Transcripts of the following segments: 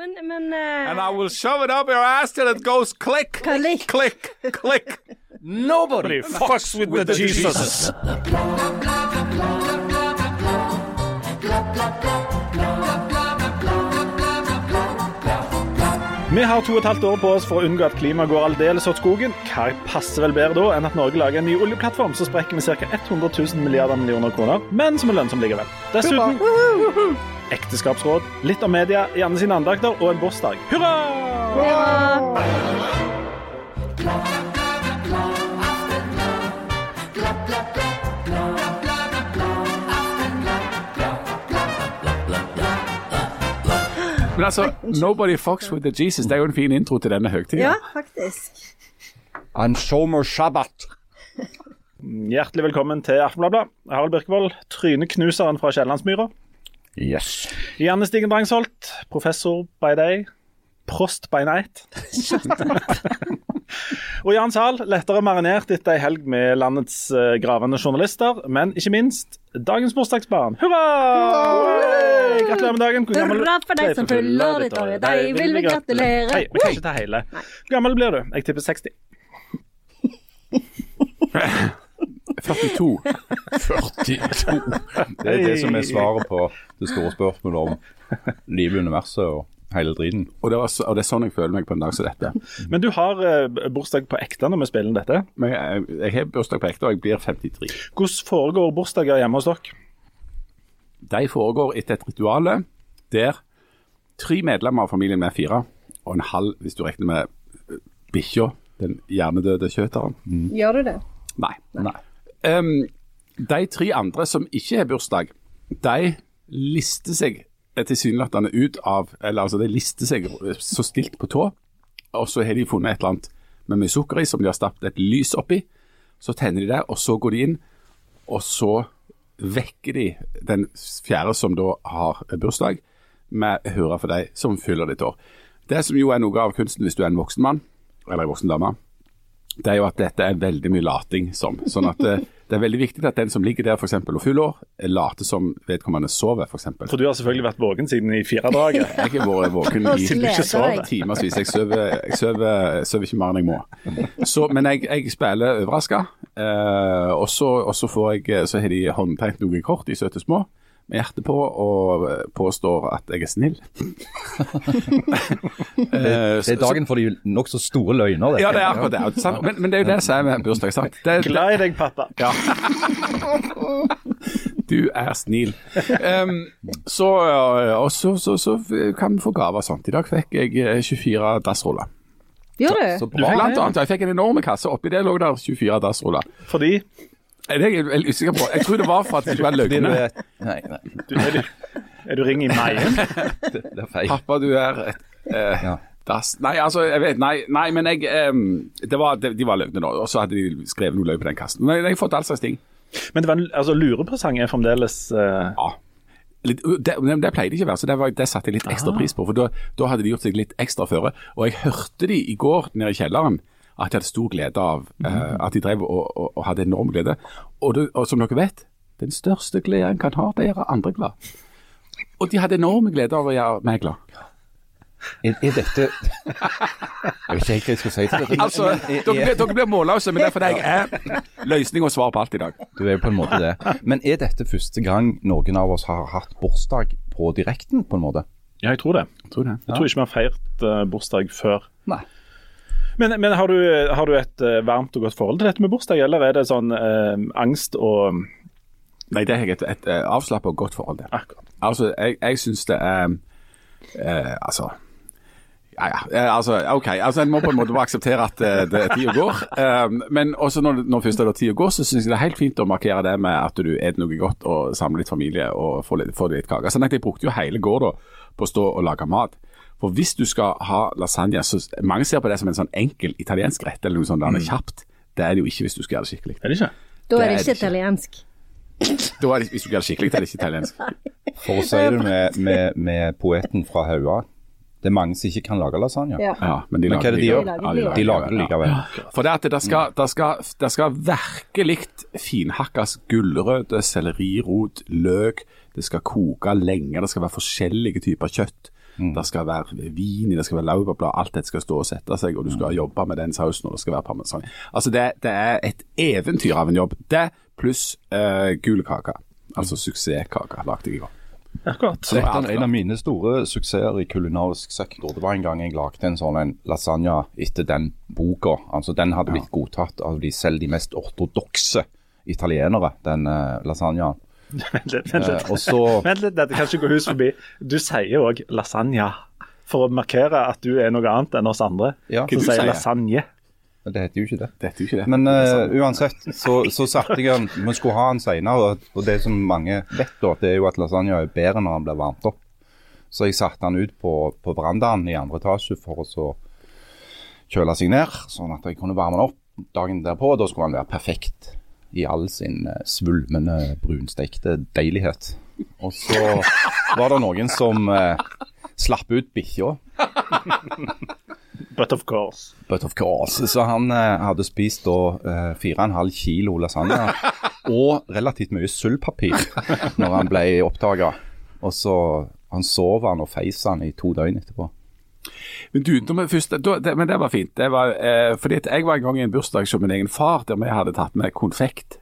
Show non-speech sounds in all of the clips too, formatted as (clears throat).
Men, men eh, And I will shove it up your ass till it goes click, Click. click, click. Nobody fucks with the Jesus. Vi har to og et halvt år på oss for å unngå at klimaet går aldeles åt skogen. Hva passer vel bedre da enn at Norge lager en ny oljeplattform som sprekker med ca. 100 000 milliarder millioner kroner, men som er lønnsom likevel. Dessuten ekteskapsråd, litt om media, Janne sine andakter og en bursdag. Hurra! Men altså, Nobody fucks with the Jesus. Det er jo en fin intro til denne høytiden. Ja, faktisk. En sommer shabbat. Hjertelig velkommen til Aftenbladet. Harald Birkevold, tryneknuseren fra Kiellandsmyra. Yes. Janne Stigen Drangsholt, professor by day, prost by night. Og Jan Zahl, lettere marinert etter ei helg med landets eh, gravende journalister, men ikke minst dagens bursdagsbarn. Hurra! Gratulerer med dagen. Hurra for deg som fyller ditt år. Deg vil vi gratulere. Hei, vi kan ikke ta hele. Hvor gammel blir du? Jeg tipper 60. 42. 42. Det er det som er svaret på det store spørsmålet om livet i universet og hele driten. Og det, og det er sånn jeg føler meg på en dag som dette. (laughs) Men du har eh, bursdag på ekte når vi spiller dette. Men jeg, jeg har bursdag på ekte, og jeg blir 53. Hvordan foregår bursdager hjemme hos dere? De foregår etter et ritual der tre medlemmer av familien med fire, og en halv hvis du regner med eh, bikkja, den hjernedøde kjøteren. Gjør du det? Nei. nei. Um, de tre andre som ikke har bursdag, de lister seg tilsynelatende ut av Eller altså, de lister seg så stilt på tå, og så har de funnet et eller annet med mye sukker i som de har stappet et lys oppi. Så tenner de det, og så går de inn, og så vekker de den fjerde som da har bursdag, med hurra for deg som fyller ditt år. Det som jo er noe av kunsten hvis du er en voksen mann, eller en voksen dame, det er jo at dette er veldig mye lating som. Sånn at det, er veldig viktig at den som ligger der for eksempel, og fyller år, later som vedkommende sover, f.eks. For du har selvfølgelig vært våken siden i firedraget. (laughs) Jeg har vært våken i timevis. Jeg sover, ikke mer enn jeg må. Så, men jeg, jeg spiller overraska, eh, og, så, får jeg, så har de håndtegnet noen kort i søte små med hjertet på, og eh, påstår at jeg er snill. (laughs) det, Det er dagen for de nokså store løgner. dette. Ja, det er akkurat det. sant? Men, men det er jo det som er med bursdag. sant? Det, Glad i deg, pappa. Ja. (laughs) Du er snill. Um, så, øh, og så, så, så kan vi få gaver sånt. I dag fikk jeg eh, 24 dassruller. Gjør Så du? bra. Blant annet, jeg fikk en enorm kasse. Oppi det lå der 24 dassruller. Fordi Det er jeg veldig usikker på. Jeg tror det var for at det skulle være løgne. er Nei, nei, du, er, du, er du ring i meien? (laughs) det, det er feil. Pappa, du er et eh, Ja. dass. Nei, altså, jeg vet Nei, nei men jeg det var, de, de var løgne nå. Og så hadde de skrevet noe løgn på den kassen. Men jeg har fått all slags ting. Men det var en, altså, lurepresang er fremdeles eh, Ja. Litt, det, det pleide ikke å være, så det, var, det satte jeg litt ekstra pris på. For da, da hadde de gjort seg litt ekstra føre. Og jeg hørte de i går nede i kjelleren at de hadde stor glede av eh, At de drev og, og, og hadde enorm glede. Og, det, og som dere vet, den største glede en kan ha, det er å gjøre andre glad. Og de hadde enorm glede av å gjøre meg glad. Er, er dette Jeg vet ikke helt hva jeg skal si til dette. Altså, er- dere, blir- dere blir målløse, men det er fordi jeg er løsning og svar på alt i dag. Du er jo på en måte det. Men er dette første gang noen av oss har hatt bursdag på direkten, på en måte? Ja, jeg tror det. Jeg tror det. Jeg tror ikke vi har feirt eh, bursdag før. Nei. Men, men har, du, har du et eh, varmt og godt forhold til dette med bursdag, eller er det sånn eh, angst og Nei, det har jeg et, et, et avslappet og godt forhold til. Akkurat. Altså, jeg, jeg syns det er eh, Altså ja, ja. eh, Altså, OK. Altså, En må på en måte bare akseptere at eh, det, tida går. Um, men også når, når først er tida går, så syns jeg det er helt fint å markere det med at du spiser noe godt og samler litt familie og får litt, får litt kake. Så Jeg brukte jo hele går på å stå og lage mat. For hvis du skal ha lasagne, så mange ser på det som en sånn enkel italiensk rett eller noe sånt der, kjapt. Det er det jo ikke hvis du skal gjøre det skikkelig. Er det ikke? Da er er det det ikke italiensk. Da er det, hvis du gjøre det skikkelig, så er det ikke italiensk. (laughs) For å si det med, med, med poeten fra Haua. Det er mange som ikke kan lage lasagne. Ja. Ja, men de Men hva er det de lager gjør? det likevel. De lager det likevel. For det at det skal, det skal, det skal virkelig finhakkes gulrøtter, sellerirot, løk. Det skal koke lenge. Det skal være forskjellige typer kjøtt. Det skal være vin i, det skal være laurbærblad. Alt dette skal stå og sette seg, og du skal jobbe med den sausen, og det skal være parmesan. Altså, det, det er et eventyr av en jobb. Det pluss uh, gule kake. Altså suksesskake lagde jeg i går. Akkurat. Så dette er en av mine store suksesser i kulinarisk sektor. Det var en gang jeg lagde en sånn en lasagne etter den boka. Altså Den hadde blitt godtatt av de selv de mest ortodokse italienere, den uh, lasagnaen. Vent litt, vent litt. Eh, og så (laughs) Vent litt, dette kan ikke gå hus forbi. Du sier òg lasagne for å markere at du er noe annet enn oss andre. Ja, Som du sier lasagne. Det heter jo ikke det. Det jo ikke det. Men uh, uansett, så, så satte jeg den Vi skulle ha den senere, og, og det som mange vet, da, det er jo at lasagne er bedre når den blir varmt opp. Så jeg satte den ut på, på verandaen i andre etasje for å så kjøle seg ned, sånn at jeg kunne varme den opp dagen derpå. Da skulle den være perfekt i all sin eh, svulmende, brunstekte deilighet. Og så var det noen som eh, slapp ut bikkja. (laughs) But of course. But of course. Så han eh, hadde spist da eh, 4,5 kilo lasagne og relativt mye sølvpapir når han ble oppdaga. Og så han sov han og feis han i to døgn etterpå. Men du, når vi først, da, det, men det var fint. Det var, eh, fordi Jeg var en gang i en bursdag som min egen far, der vi hadde tatt med konfekt.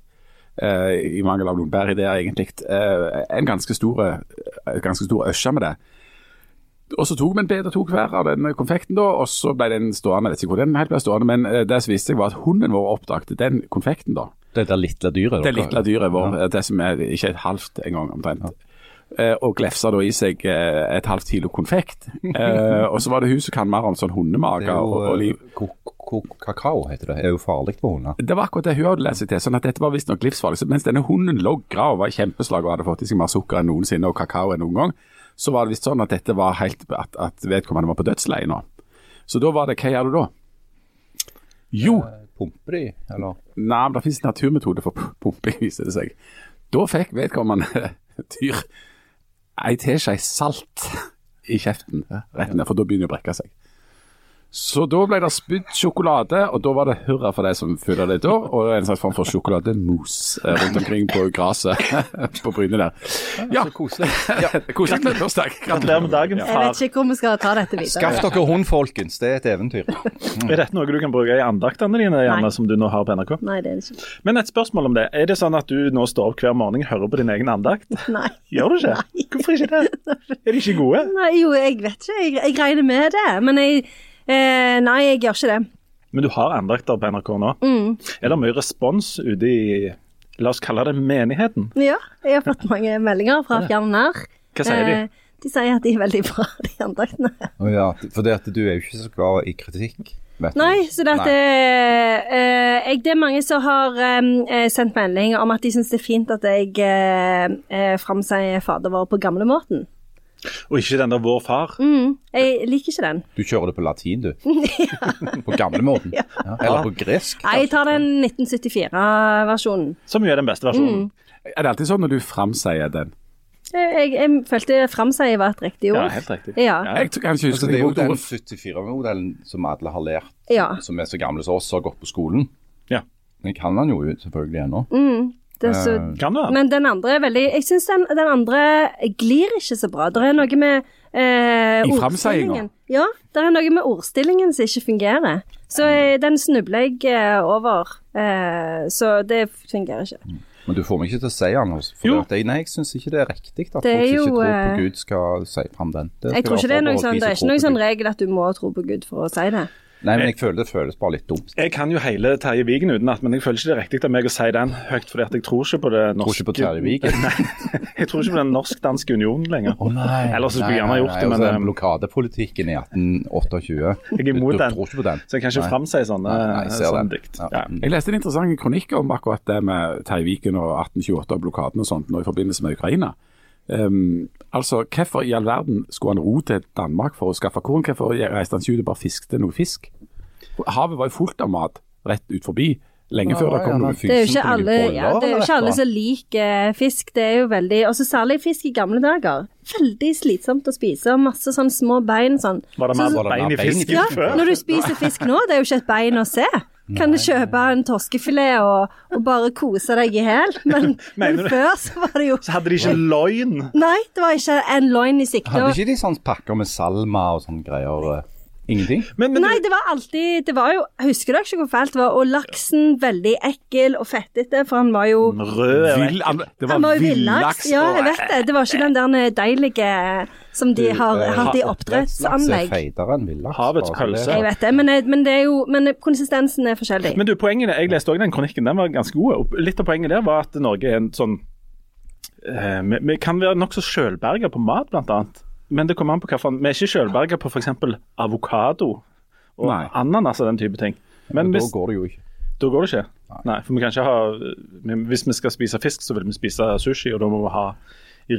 Eh, I mangel av noen bedre ideer, egentlig. Eh, en ganske stor, eh, ganske stor øsje med det. Og Så tok vi en bit og tok hver av den konfekten, da, og så ble den stående. Jeg vet ikke hvor den helt ble stående, men eh, det som viste seg var at hunden vår oppdaget den konfekten. da. Det der lille dyret. Det lille dyret vår, det som er ikke et halvt engang omtrent. Eh, og glefsa da i seg eh, et halvt kilo konfekt. Eh, og så var det hun som kan mer om sånn hundemager hundemage er og, og liv. eh, kakao, heter det. Er jo farlig for hunder. Det var akkurat det hun hadde lest seg til, sånn at dette var visstnok livsfarlig. Mens denne hunden logra og var i kjempeslag og hadde fått i seg mer sukker enn noensinne og kakao enn noen gang, så var det visst sånn at dette var helt, at, at vedkommende var på dødsleiet nå. Så da var det, hva gjør du da? Jo, Pumper de, eller? nei, men det finnes en naturmetode for pumping, viser det seg. Da fikk vedkommende (laughs) dyr ei teskje salt i kjeften rett ned, for da begynner det å brekke seg. Så da ble det spydd sjokolade, og da var det hurra for de som fyller det da, og en slags form for sjokolademos eh, rundt omkring på gresset (laughs) på Bryne der. Ja, Så koselig. (laughs) koselig med bursdag. Gratulerer med dagen, Jeg vet ikke hvor vi skal ta dette videre. Skaff dere hund, folkens. Det er et eventyr. Er dette noe du kan bruke i andaktene dine, Janne, som du nå har på NRK? Nei, det er det ikke. Men et spørsmål om det. Er det sånn at du nå står opp hver morgen og hører på din egen andakt? Nei. Gjør du ikke? Nei. Hvorfor ikke det? (laughs) Er de ikke gode? Nei, jo, jeg vet ikke. Jeg, jeg regner med det. Men jeg eh, Nei, jeg gjør ikke det. Men du har andakter på NRK nå. Er det mye respons ute i La oss kalle det menigheten? Ja, jeg har fått mange meldinger fra fjern nær. Hva sier de? Eh, de sier at de er veldig bra, de andaktene. Oh, ja, for det at du er jo ikke så glad i kritikk. Nei, så det, at, eh, eh, jeg, det er mange som har eh, sendt melding om at de syns det er fint at jeg eh, eh, framsier Fader vår på gamlemåten. Og ikke den der Vår far. Mm, jeg liker ikke den. Du kjører det på latin, du. (laughs) På gamlemåten. Ja. Eller på gresk. Nei, jeg tar den 1974-versjonen. Som jo er den beste versjonen. Er det alltid sånn når du framsier den? Jeg, jeg, jeg følte framsier var et riktig ord. Ja, helt riktig. Ja. Jeg tror- jeg Altså, det er jo den ordet 74-modellen som alle har lært, Ja. som er så gamle som oss og har gått på skolen. Ja. Jeg kan den jo selvfølgelig ennå. Det så, uh, Kan det være. men den andre er veldig Jeg syns den, den andre glir ikke så bra. Det er noe med eh, I framseiinga? Ja, det er noe med ordstillingen som ikke fungerer. Så eh, den snubler jeg eh, over. Eh, så det fungerer ikke. Men du får meg ikke til å si den. For Jo. jeg, nei, jeg syns ikke det er riktig at folk jo, ikke tror på eh, Gud, skal si fram den. Det Jeg tror ikke det er noe sånn, de det er ikke noen sånn regel at du må tro på Gud for å si det. Nei, men jeg føler det føles bare litt dumt. Jeg kan jo hele Terje Vigen utenat, men jeg føler ikke det er riktig av meg å si den høyt, fordi at jeg tror ikke på det norske Tror ikke på Terje Vigen? (laughs) Nei, jeg tror ikke på den norsk-danske unionen lenger. Å nei. Ellers så skulle jeg gjerne gjort nei, det, men, altså, eh, den blokadepolitikken i 1828 Jeg er imot du den. tror ikke på den? Så jeg kan ikke Nei. framsi sånne, Nei, nei, jeg sånne den. dikt. Ja. Ja. Jeg leste en interessant kronikk om akkurat det med Terje Vigen og 1828 og blokaden og sånt nå i forbindelse med Ukraina. Um, altså, Hvorfor i all verden skulle han ro til Danmark for å skaffe korn? Hvorfor reiste han ikke ut og bare fiskte noe fisk? Havet var jo fullt av mat rett ut forbi, lenge før det kom noe. Det er jo ikke alle, ja, det jo ikke alle som liker fisk. Det er jo veldig, også Særlig fisk i gamle dager. Veldig slitsomt å spise. og Masse sånn små bein sånn. Var det Så- mer Var det bein i fisken før? Ja, før? når du spiser fisk nå, det er jo ikke et bein å se. Kan du kjøpe en torskefilet og, og bare kose deg i hæl? Men, (laughs) men før så var det jo Så hadde de ikke loin. Nei, det var ikke en loin i sikte. Hadde ikke de sånn pakker med salma og sånne greier? Eh, Ingenting? Men, men Nei, det var alltid Det var jo Husker dere ikke hvor fælt det var? Og laksen veldig ekkel og fettete, for han var jo rød Vill, han, det var var villaks. Ja, jeg vet det. Det var ikke den der deilige som de har Eh, hatt i oppdrettsanlegg. Havets pølse. Jeg vet det, men, men det er jo Men konsistensen er forskjellig. Men du, poenget, jeg leste også den kronikken, den var ganske god. Litt av poenget der var at Norge er en sånn eh, Vi, vi kan være nokså sjølberga på mat, blant annet. Men det kommer an på hvilken. Vi er ikke sjølberga på f.eks. avokado og Nei. ananas og den type ting. Men Da hvis, går det jo ikke. da går det ikke. Nei, for vi kan ikke ha Hvis vi skal spise fisk, så vil vi spise sushi, og da må vi ha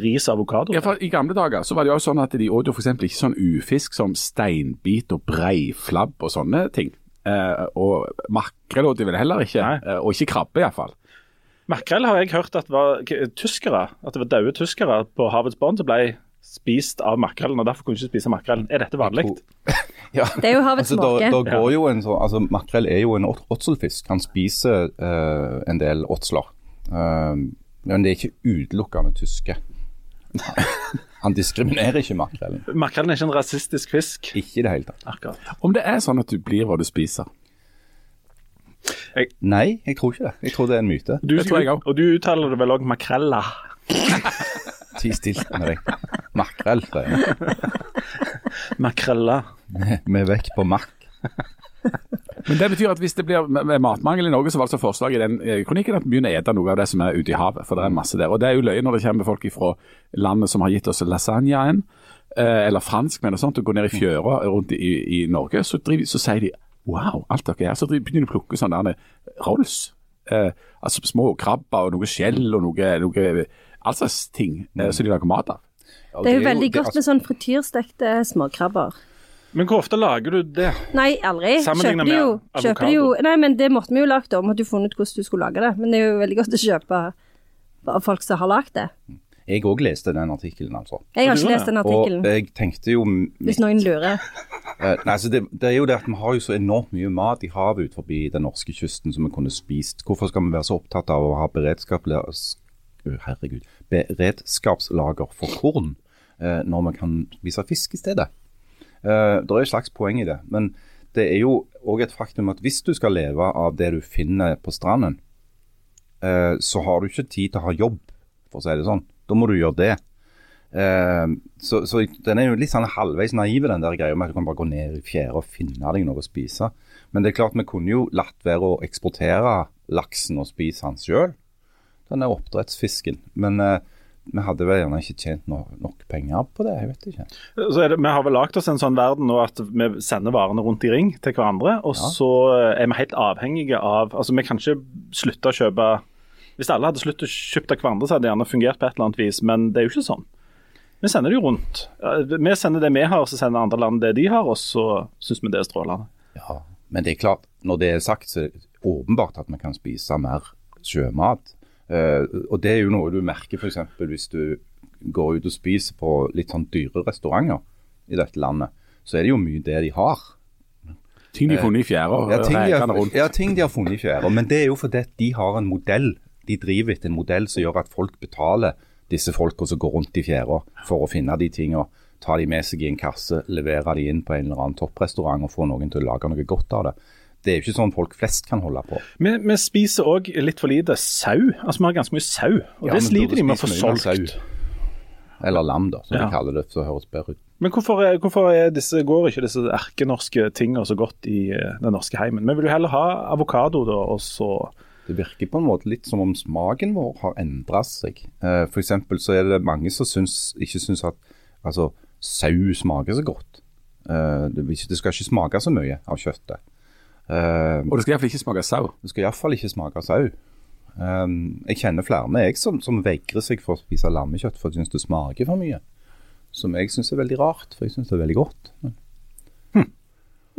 ris og avokado. Ja, for I gamle dager så var det jo sånn at de åt jo f.eks. ikke sånn ufisk som steinbit og breiflabb og sånne ting. Eh, og makrell åt de vel heller ikke, Nei. eh, og ikke krabbe iallfall. Makrell har jeg hørt at var tyskere, at det var døde tyskere på havets bånd som ble spist av makrellen, og derfor kunne du ikke spise makrellen. Er dette vanlig? (laughs) Ja. Det er jo havets Altså, måke. da går jo en sånn, altså Makrell er jo en åtselfisk. Han spiser uh, en del åtsler. Uh, men det er ikke utelukkende tyske. (laughs) Han diskriminerer ikke makrellen. Makrellen er ikke en rasistisk fisk. Ikke i det hele tatt. Akkurat. Om det er sånn at du blir hva du spiser. Nei, jeg tror ikke det. Jeg tror det er en myte. Du, Det tror jeg òg. Og du uttaler det vel òg makrella. (laughs) Ti stilt med deg. Makrell, sier jeg. (laughs) Makrella. Vi er vekk på makk. Men det betyr at hvis det blir matmangel i Norge, så var altså forslaget i den eh, kronikken at vi begynner å ete noe av det som er ute i havet. For det er masse der. Og det er jo løye når det kommer folk fra landet som har gitt oss lasagnaen, eh, eller fransk, men noe sånt, og går ned i fjøra rundt i, i Norge, så, driver, så sier de wow, alt dere er. Så driver, begynner de å plukke sånne der rolls. Eh, altså små krabber og noe skjell og noe, noe all slags ting eh, som de lager mat av. Ja, Det er jo det veldig det- godt med sånn frityrstekte småkrabber. Men hvor ofte lager du det? Nei, aldri. Kjøper de jo, kjøper de jo Nei, men det måtte vi jo lagd om, måtte du funnet ut hvordan du skulle lage det. Men det er jo veldig godt å kjøpe av folk som har lagd det. Jeg òg leste den artikkelen, altså. Jeg har ikke lest den Og jeg tenkte jo hvis noen lurer. (laughs) Eh, nei, så det, det er jo det at Vi har jo så enormt mye mat i havet ut forbi den norske kysten som vi kunne spist. Hvorfor skal vi være så opptatt av å ha beredskap, herregud, beredskapslager for korn eh, når vi kan spise fisk i stedet? Eh, det er et slags poeng i det. Men det er jo òg et faktum at hvis du skal leve av det du finner på stranden, eh, så har du ikke tid til å ha jobb, for å si det sånn. Da må du gjøre det. Eh, så, så den er jo litt sånn halvveis naiv, den der greia med at du kan bare gå ned i fjæra og finne deg noe å spise. Men det er klart vi kunne jo latt være å eksportere laksen og spise den sjøl, denne oppdrettsfisken. Men eh, vi hadde vel gjerne ikke tjent no nok penger på det, jeg vet ikke. Så det, vi har vel lagd oss en sånn verden nå at vi sender varene rundt i ring til hverandre, og Ja. så er vi helt avhengige av Altså, vi kan ikke slutte å kjøpe Hvis alle hadde sluttet å kjøpe av hverandre, så hadde det gjerne fungert på et eller annet vis, men det er jo ikke sånn. Vi sender det jo rundt. Vi sender det vi har, så sender andre land det de har, og så syns vi det er strålende. Ja, Men det er klart, når det er sagt, så er det åpenbart at vi kan spise mer sjømat. Eh, og det er jo noe du merker f.eks. hvis du går ut og spiser på litt sånn dyre restauranter i dette landet. Så er det jo mye det de har. Ting de har funnet i fjæra, Ja, ja, ting de har funnet i fjæra. Men det er jo fordi de har en modell. De driver etter en modell som gjør at folk betaler disse folka som går rundt i fjæra for å finne de tinga. Ta de med seg i en kasse, levere de inn på en eller annen topprestaurant og få noen til å lage noe godt av det. Det er jo ikke sånn folk flest kan holde på. Vi, vi spiser òg litt for lite sau. Altså, Vi har ganske mye sau, og Ja, det sliter de med å få solgt. Eller lam, da, som Ja. de kaller det. Så høres bedre ut. Men hvorfor, er, hvorfor disse, går ikke disse erkenorske tingene så godt i eh, den norske heimen? Vi vil jo heller ha avokado, da, og så Det virker på en måte litt som om smaken vår har endret seg. Eh, eksempel så er det mange som syns, ikke syns at altså, sau smaker så godt. Eh, det, det skal ikke smake så mye av kjøttet. Eh, Og det skal iallfall ikke smake sau. det skal iallfall ikke smake sau. Um, jeg kjenner flere med jeg som, som vegrer seg for å spise lammekjøtt for de syns det smaker for mye. Som jeg syns er veldig rart, for jeg syns det er veldig godt. Men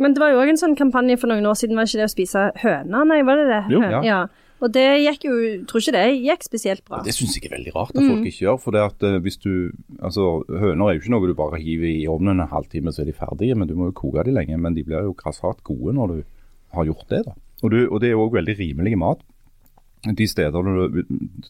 Men det var jo òg en sånn kampanje for noen år siden, var ikke det å spise høna? Nei, var det det? Jo. Ja. ja. Og det gikk jo Tror ikke det gikk spesielt bra. Det syns jeg er veldig rart at folk ikke gjør. For det at eh, hvis du Altså, høner er jo ikke noe du bare hiver i ovnen en halvtime, så er de ferdige. Men du må jo koke de lenge. Men de blir jo grassat gode når du har gjort det, da. Og, du, og det er òg veldig rimelig mat. De, stedene,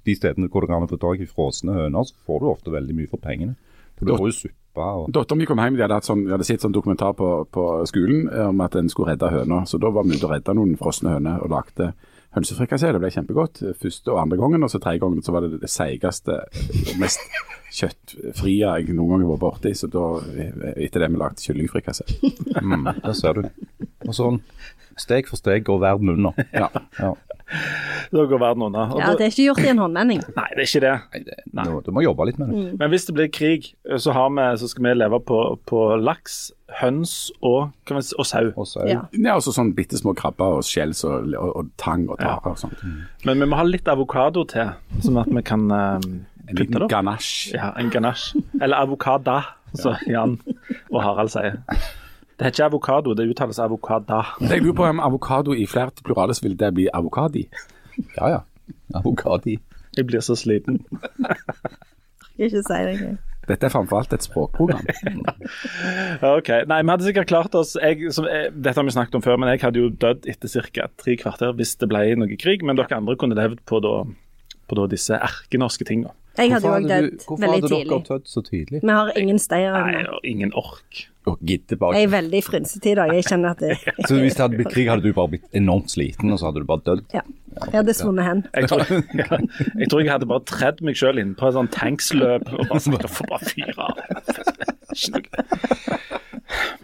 de stedene hvor det kan få tak i frosne høner, så får du ofte veldig mye for pengene. For du får jo suppe og Dattera mi kom hjem, de hadde, sånn, de hadde sett sånn dokumentar på, på skolen eh, om at en skulle redde høner. Så da var vi ute og redda noen frosne høner og lagde hønsefrikassé. Det ble kjempegodt første og andre gangen. Og så tredje gangen så var det det seigeste og mest kjøttfrie jeg noen gang har vært borti. Så da, eh, etter det vi lagde kyllingfrikassé. mm, Der ser du. Og sånn steg for steg går verden under. (laughs) Ja. Ja. Da går verden unna. Og Ja, Det er ikke gjort i en håndvending. nei, det er ikke det. Nei, det, Du, du må jobbe litt med det. Men hvis det blir krig, så, har vi, så skal vi leve på, på laks, høns og, kan vi si, og sau. Og sau. Ja. Ja, også sånn bitte små krabber og skjells og, og, og tang og tare og sånt. Men vi må ha litt avokado til, sånn at vi kan um, En liten det opp. ganache. Ja, en ganache. Eller avokada, som Jan og Harald sier. Det heter ikke avokado, det uttales avokada. Jeg lurer på om avokado i flert plurales vil det bli avokadi? Ja, ja. Avokadi. Jeg blir så sliten. Skal ikke si det engang. Dette er framfor alt et språkprogram. (laughs) Ok, Nei, vi hadde sikkert klart oss jeg, som, jeg, Dette har vi snakket om før, men jeg hadde jo dødd etter ca. tre kvarter hvis det ble noe krig. Men dere andre kunne levd på, da, på da disse erkenorske tingene. Jeg hadde jo òg veldig tidlig. hvorfor hadde dere dødd så tidlig? Vi har ingen steier Nei, ennå. og ingen ork. Bare Jeg er veldig frynsete i dag. Jeg kjenner at det, Så hvis det hadde blitt krig, hadde du bare blitt enormt sliten, og så hadde du bare dødd? ja. Jeg hadde svunnet hen. Jeg tror, jeg tror jeg hadde bare tredd meg sjøl inn på et sånt tanksløp og bare sagt å få bare fyre av.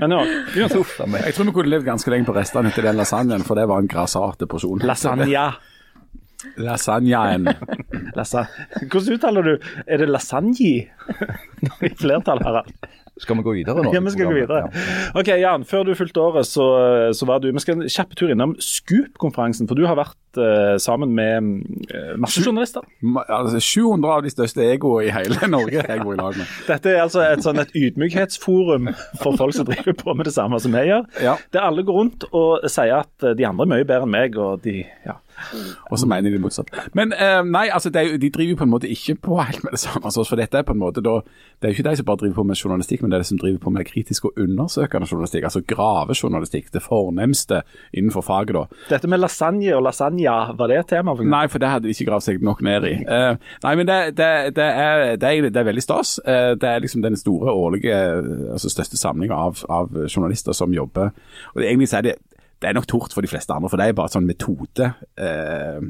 Men ja, uansett. Jeg tror vi kunne levd ganske lenge på restene etter den lasagnen, for det var en grassate porsjon. Lasagne. Lasagnaen. Lasa. Hvordan uttaler du Er det lasagne? I flertall, Harald. Skal vi gå videre nå? Ja, vi skal gå videre. Ok, Jan. Før du fylte året, så, så var du Vi skal en kjapp tur innom Scoop-konferansen. For du har vært eh, sammen med uh, masse journalister. Altså, 700 av de største egoene i hele (laughs) Norge jeg bor i lag med. Dette er altså et, sånn et ydmykhetsforum for folk som driver på med det samme som jeg gjør. Ja. Der alle går rundt og sier at eh, de andre er mye bedre enn meg, og de ja. Og så mener de motsatt. Men uh, nei, altså de, de driver jo på en måte ikke på helt med det samme. som oss. for dette er på en måte da, Det er jo ikke de som bare driver på med journalistikk, men det er de som driver på med kritisk og undersøkende journalistikk. Altså gravejournalistikk. Det fornemste innenfor faget, da. Dette med lasagne og lasagna, var det et tema? For Nei, for det hadde de ikke gravd seg nok ned i. Uh, nei, men det, det, det, er, det, er, er veldig stas. Uh, det er liksom den store årlige, eh, altså største samlinga av, av journalister som jobber. Og det, egentlig så er det, det er nok tort for de fleste andre, for det er bare sånn metode. Uh,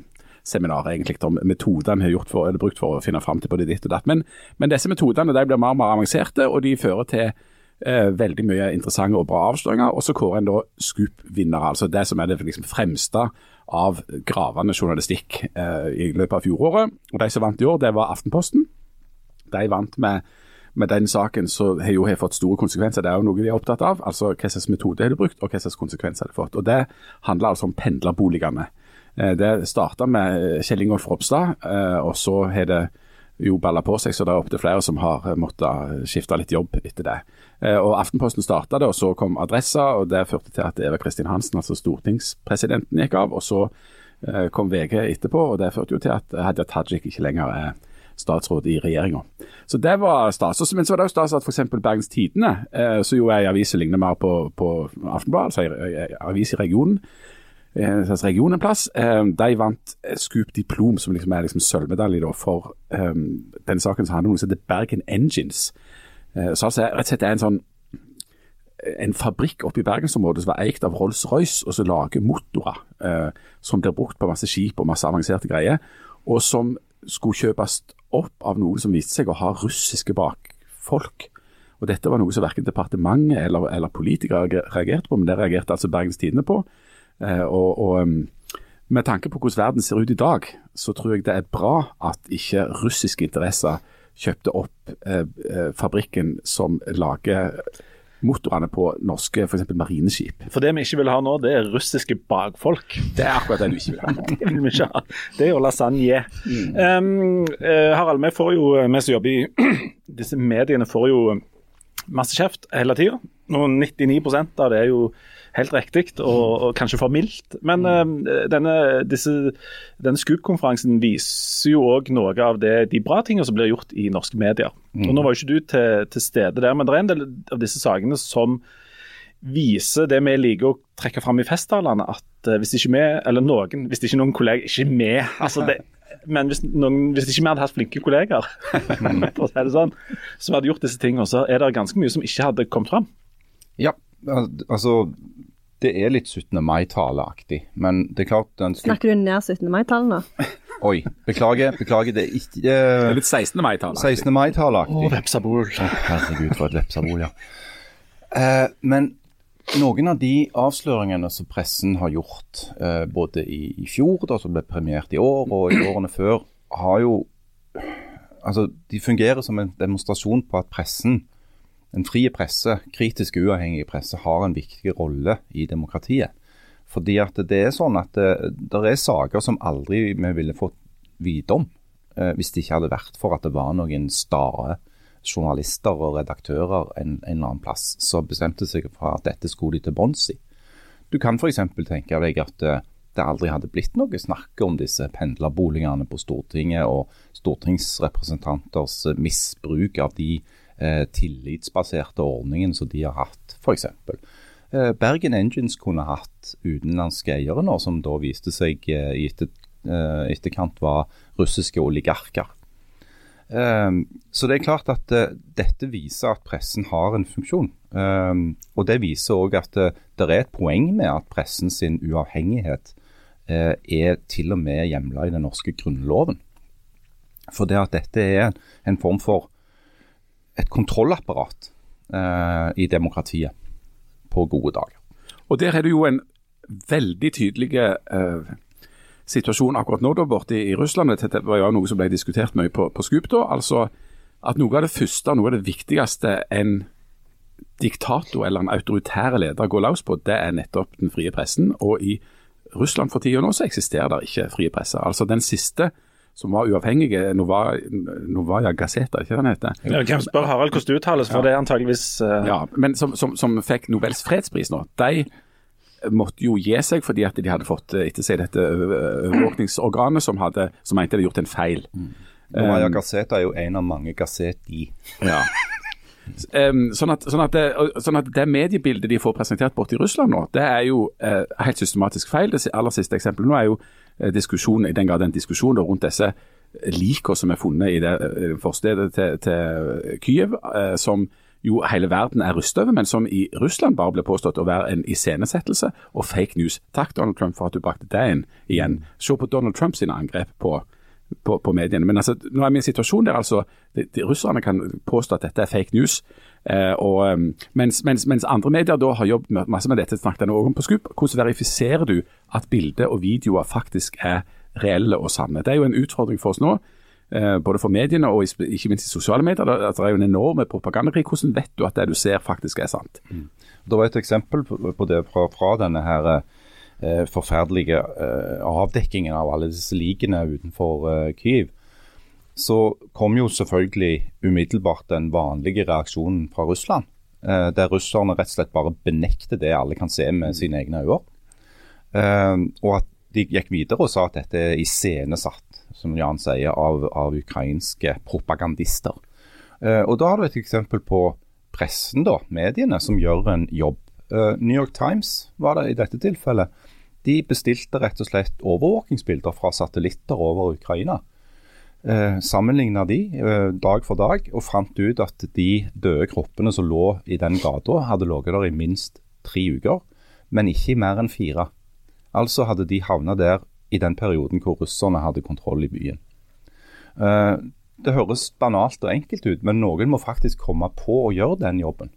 seminar egentlig om metodene har gjort for, brukt for å finne fram til både ditt og datt. Men, men disse metodene de blir mer og mer avanserte, og de fører til eh, veldig mye interessante og bra avsløringer. Og så kårer en da Scoop-vinnere, altså det som er det liksom fremste av gravende journalistikk eh, i løpet av fjoråret. Og De som vant i år, det var Aftenposten. De vant med, med den saken som har jo fått store konsekvenser. Det er jo noe de er opptatt av. altså Hva slags metode har de brukt, og hva slags konsekvenser har de fått. Og Det handler altså om pendlerboligene. Eh, Det starta med Kjell Ingolf Ropstad, eh, og så har det jo balla på seg, så det er opptil flere som har eh, måttet skifte litt jobb etter det. Eh, Og Aftenposten starta det, og så kom Adressa, og det førte til at Eva Kristin Hansen, altså stortingspresidenten, gikk av. og så eh, kom VG etterpå, og det førte jo til at Hadia Tajik ikke lenger er statsråd i regjeringa. Så det var stas. Men så var det jo stas at f.eks. Bergens Tidende, eh, som jo er en avis som ligner mer på, på Aftenbladet, altså en avis i regionen, eh, en slags region en plass, eh, de vant eh, Scoop Diplom, som liksom er liksom sølvmedalje da, for um, den saken som handler om noe som heter Bergen Engines. Så altså rett og slett er en sånn en fabrikk oppe i bergensområdet som var eikt av Rolls-Royce, og som lager motorer eh, som blir brukt på masse skip og masse avanserte greier, og som skulle kjøpes opp av noen som viste seg å ha russiske bakfolk. Og Dette var noe som verken departementet eller, eller politikere reagerte på, men det reagerte altså Bergens Tidende på. Eh, og, og um, Med tanke på hvordan verden ser ut i dag, så tror jeg det er bra at ikke russiske interesser kjøpte opp eh, eh, fabrikken som lager motorene på norske f.eks. marineskip. For det vi ikke vil ha nå, det er russiske bakfolk. Det er akkurat det du ikke vil ha. (laughs) Det vil vi ikke ha. Det er jo lasagne. Um, eh, Harald, vi får jo, vi som jobber i (clears throat) disse mediene, får jo masse kjeft hele tida. Og 99 av det er jo helt riktig, og, og kanskje for mildt. Men uh, denne, disse, denne Scoop-konferansen viser jo òg noe av det, de bra tingene som blir gjort i norske medier. Og Nå var jo ikke du til, til stede der, men det er en del av disse sakene som viser det vi liker å trekke fram i festtalene, at uh, hvis ikke vi, eller noen, hvis ikke noen kolleger Ikke vi, altså det, (laughs) men hvis, noen, hvis ikke vi hadde hatt flinke kolleger, (laughs) for å si det sånn, som hadde gjort disse tingene, så er det ganske mye som ikke hadde kommet fram. Ja, altså det er litt 17. mai-taleaktig, men det er klart den Snakker du ned 17. mai-tallet nå? (laughs) Oi, beklager, beklager. Det er ikke Det er litt 16. mai-tale. 16. mai-taleaktig. vepsabol. Å, herregud, for et vepsabol, ja. Eh, men noen av de avsløringene som pressen har gjort, eh, både i, i fjor, da, som ble premiert i år, og i årene før, har jo Altså, de fungerer som en demonstrasjon på at pressen, en frie presse, kritisk uavhengig presse, har en viktig rolle i demokratiet. Fordi at det er sånn at det, det er saker som aldri vi ville fått vite om, eh, hvis det ikke hadde vært for at det var noen stae journalister og redaktører en, en eller annen plass som bestemte seg for at dette skulle de til bunns i. Du kan f.eks. tenke deg at eh, det aldri hadde blitt noe snakk om disse pendlerboligene på Stortinget og stortingsrepresentanters eh, misbruk av de eh, tillitsbaserte ordningen som de har hatt, f.eks. Eh, Bergen Engines kunne hatt utenlandske eiere nå, som da viste seg eh, i etter, eh, etterkant var russiske oligarker. Så det er klart at dette viser at pressen har en funksjon. Og det viser òg at det er et poeng med at pressen sin uavhengighet er til og med hjemla i den norske grunnloven. For det at dette er en form for et kontrollapparat eh, i demokratiet på gode dager. Og der er det jo en veldig tydelig eh, situasjon akkurat nå da, borte i, i Russland. Dette var jo noe som ble diskutert mye på, på Scoop da. Altså at noe av det første, noe av det viktigste en diktator eller en autoritær leder går løs på, det er nettopp den frie pressen. Og i Russland for tida nå så eksisterer det ikke frie presse. Altså den siste som var uavhengige, Novaya, Novaja Gazeta, ikke den heter? Ja, Hvem spør Harald hvordan det uttales, for det er antageligvis uh... Ja, men som, som, som fikk Nobels fredspris nå, de måtte jo gi seg fordi at de hadde fått eh, etter seg dette ø- overvåkningsorganet som, hadde, som mente de hadde gjort en feil. Novaya Gazeta er jo en av mange Gazeti. (laughs) Ja. Um, sånn, at, sånn, at det, sånn at det mediebildet de får presentert borte i Russland nå, det er jo uh, helt systematisk feil. Det aller siste eksempelet nå er jo eh, diskusjon, i den grad en diskusjon rundt disse likene som er funnet i det eh, forstedet til, til Kyiv, eh, som jo hele verden er rustet over, men som i Russland bare ble påstått å være en iscenesettelse og fake news. Takk Donald Trump for at du brakte det inn igjen. Se på Donald Trumps angrep på på, på mediene. Men altså, nå er vi i en situasjon der altså, de, de, russerne kan påstå at dette er fake news. Eh, og, um, mens, mens, mens andre medier da har jobbet masse med dette, snakket jeg nå om på Scoop, hvordan verifiserer du at bilder og videoer faktisk er reelle og sanne? Det er jo en utfordring for oss nå. eh, Både for mediene og ikke minst i sosiale medier. Det det er jo en enorm propagandakrig. Hvordan vet du at det du ser faktisk er sant? Det var et eksempel på det fra, fra denne her eh, forferdelige eh, avdekkingen av alle disse likene utenfor eh, Kyiv. Så kom jo selvfølgelig umiddelbart den vanlige reaksjonen fra Russland. Eh, der russerne rett og slett bare benekter det alle kan se med sine egne øyne. Eh, og at de gikk videre og sa at dette er iscenesatt, som Jan sier, av, av ukrainske propagandister. Eh, og Da har du et eksempel på pressen, da, mediene, som gjør en jobb. Eh, New York Times var det i dette tilfellet. De bestilte rett og slett overvåkingsbilder fra satellitter over Ukraina. Eh, Sammenligna de eh, dag for dag, og fant ut at de døde kroppene som lå i den gata, hadde ligget der i minst tre uker, men ikke i mer enn fire. Altså hadde de havna der i den perioden hvor russerne hadde kontroll i byen. Eh, det høres banalt og enkelt ut, men noen må faktisk komme på å gjøre den jobben.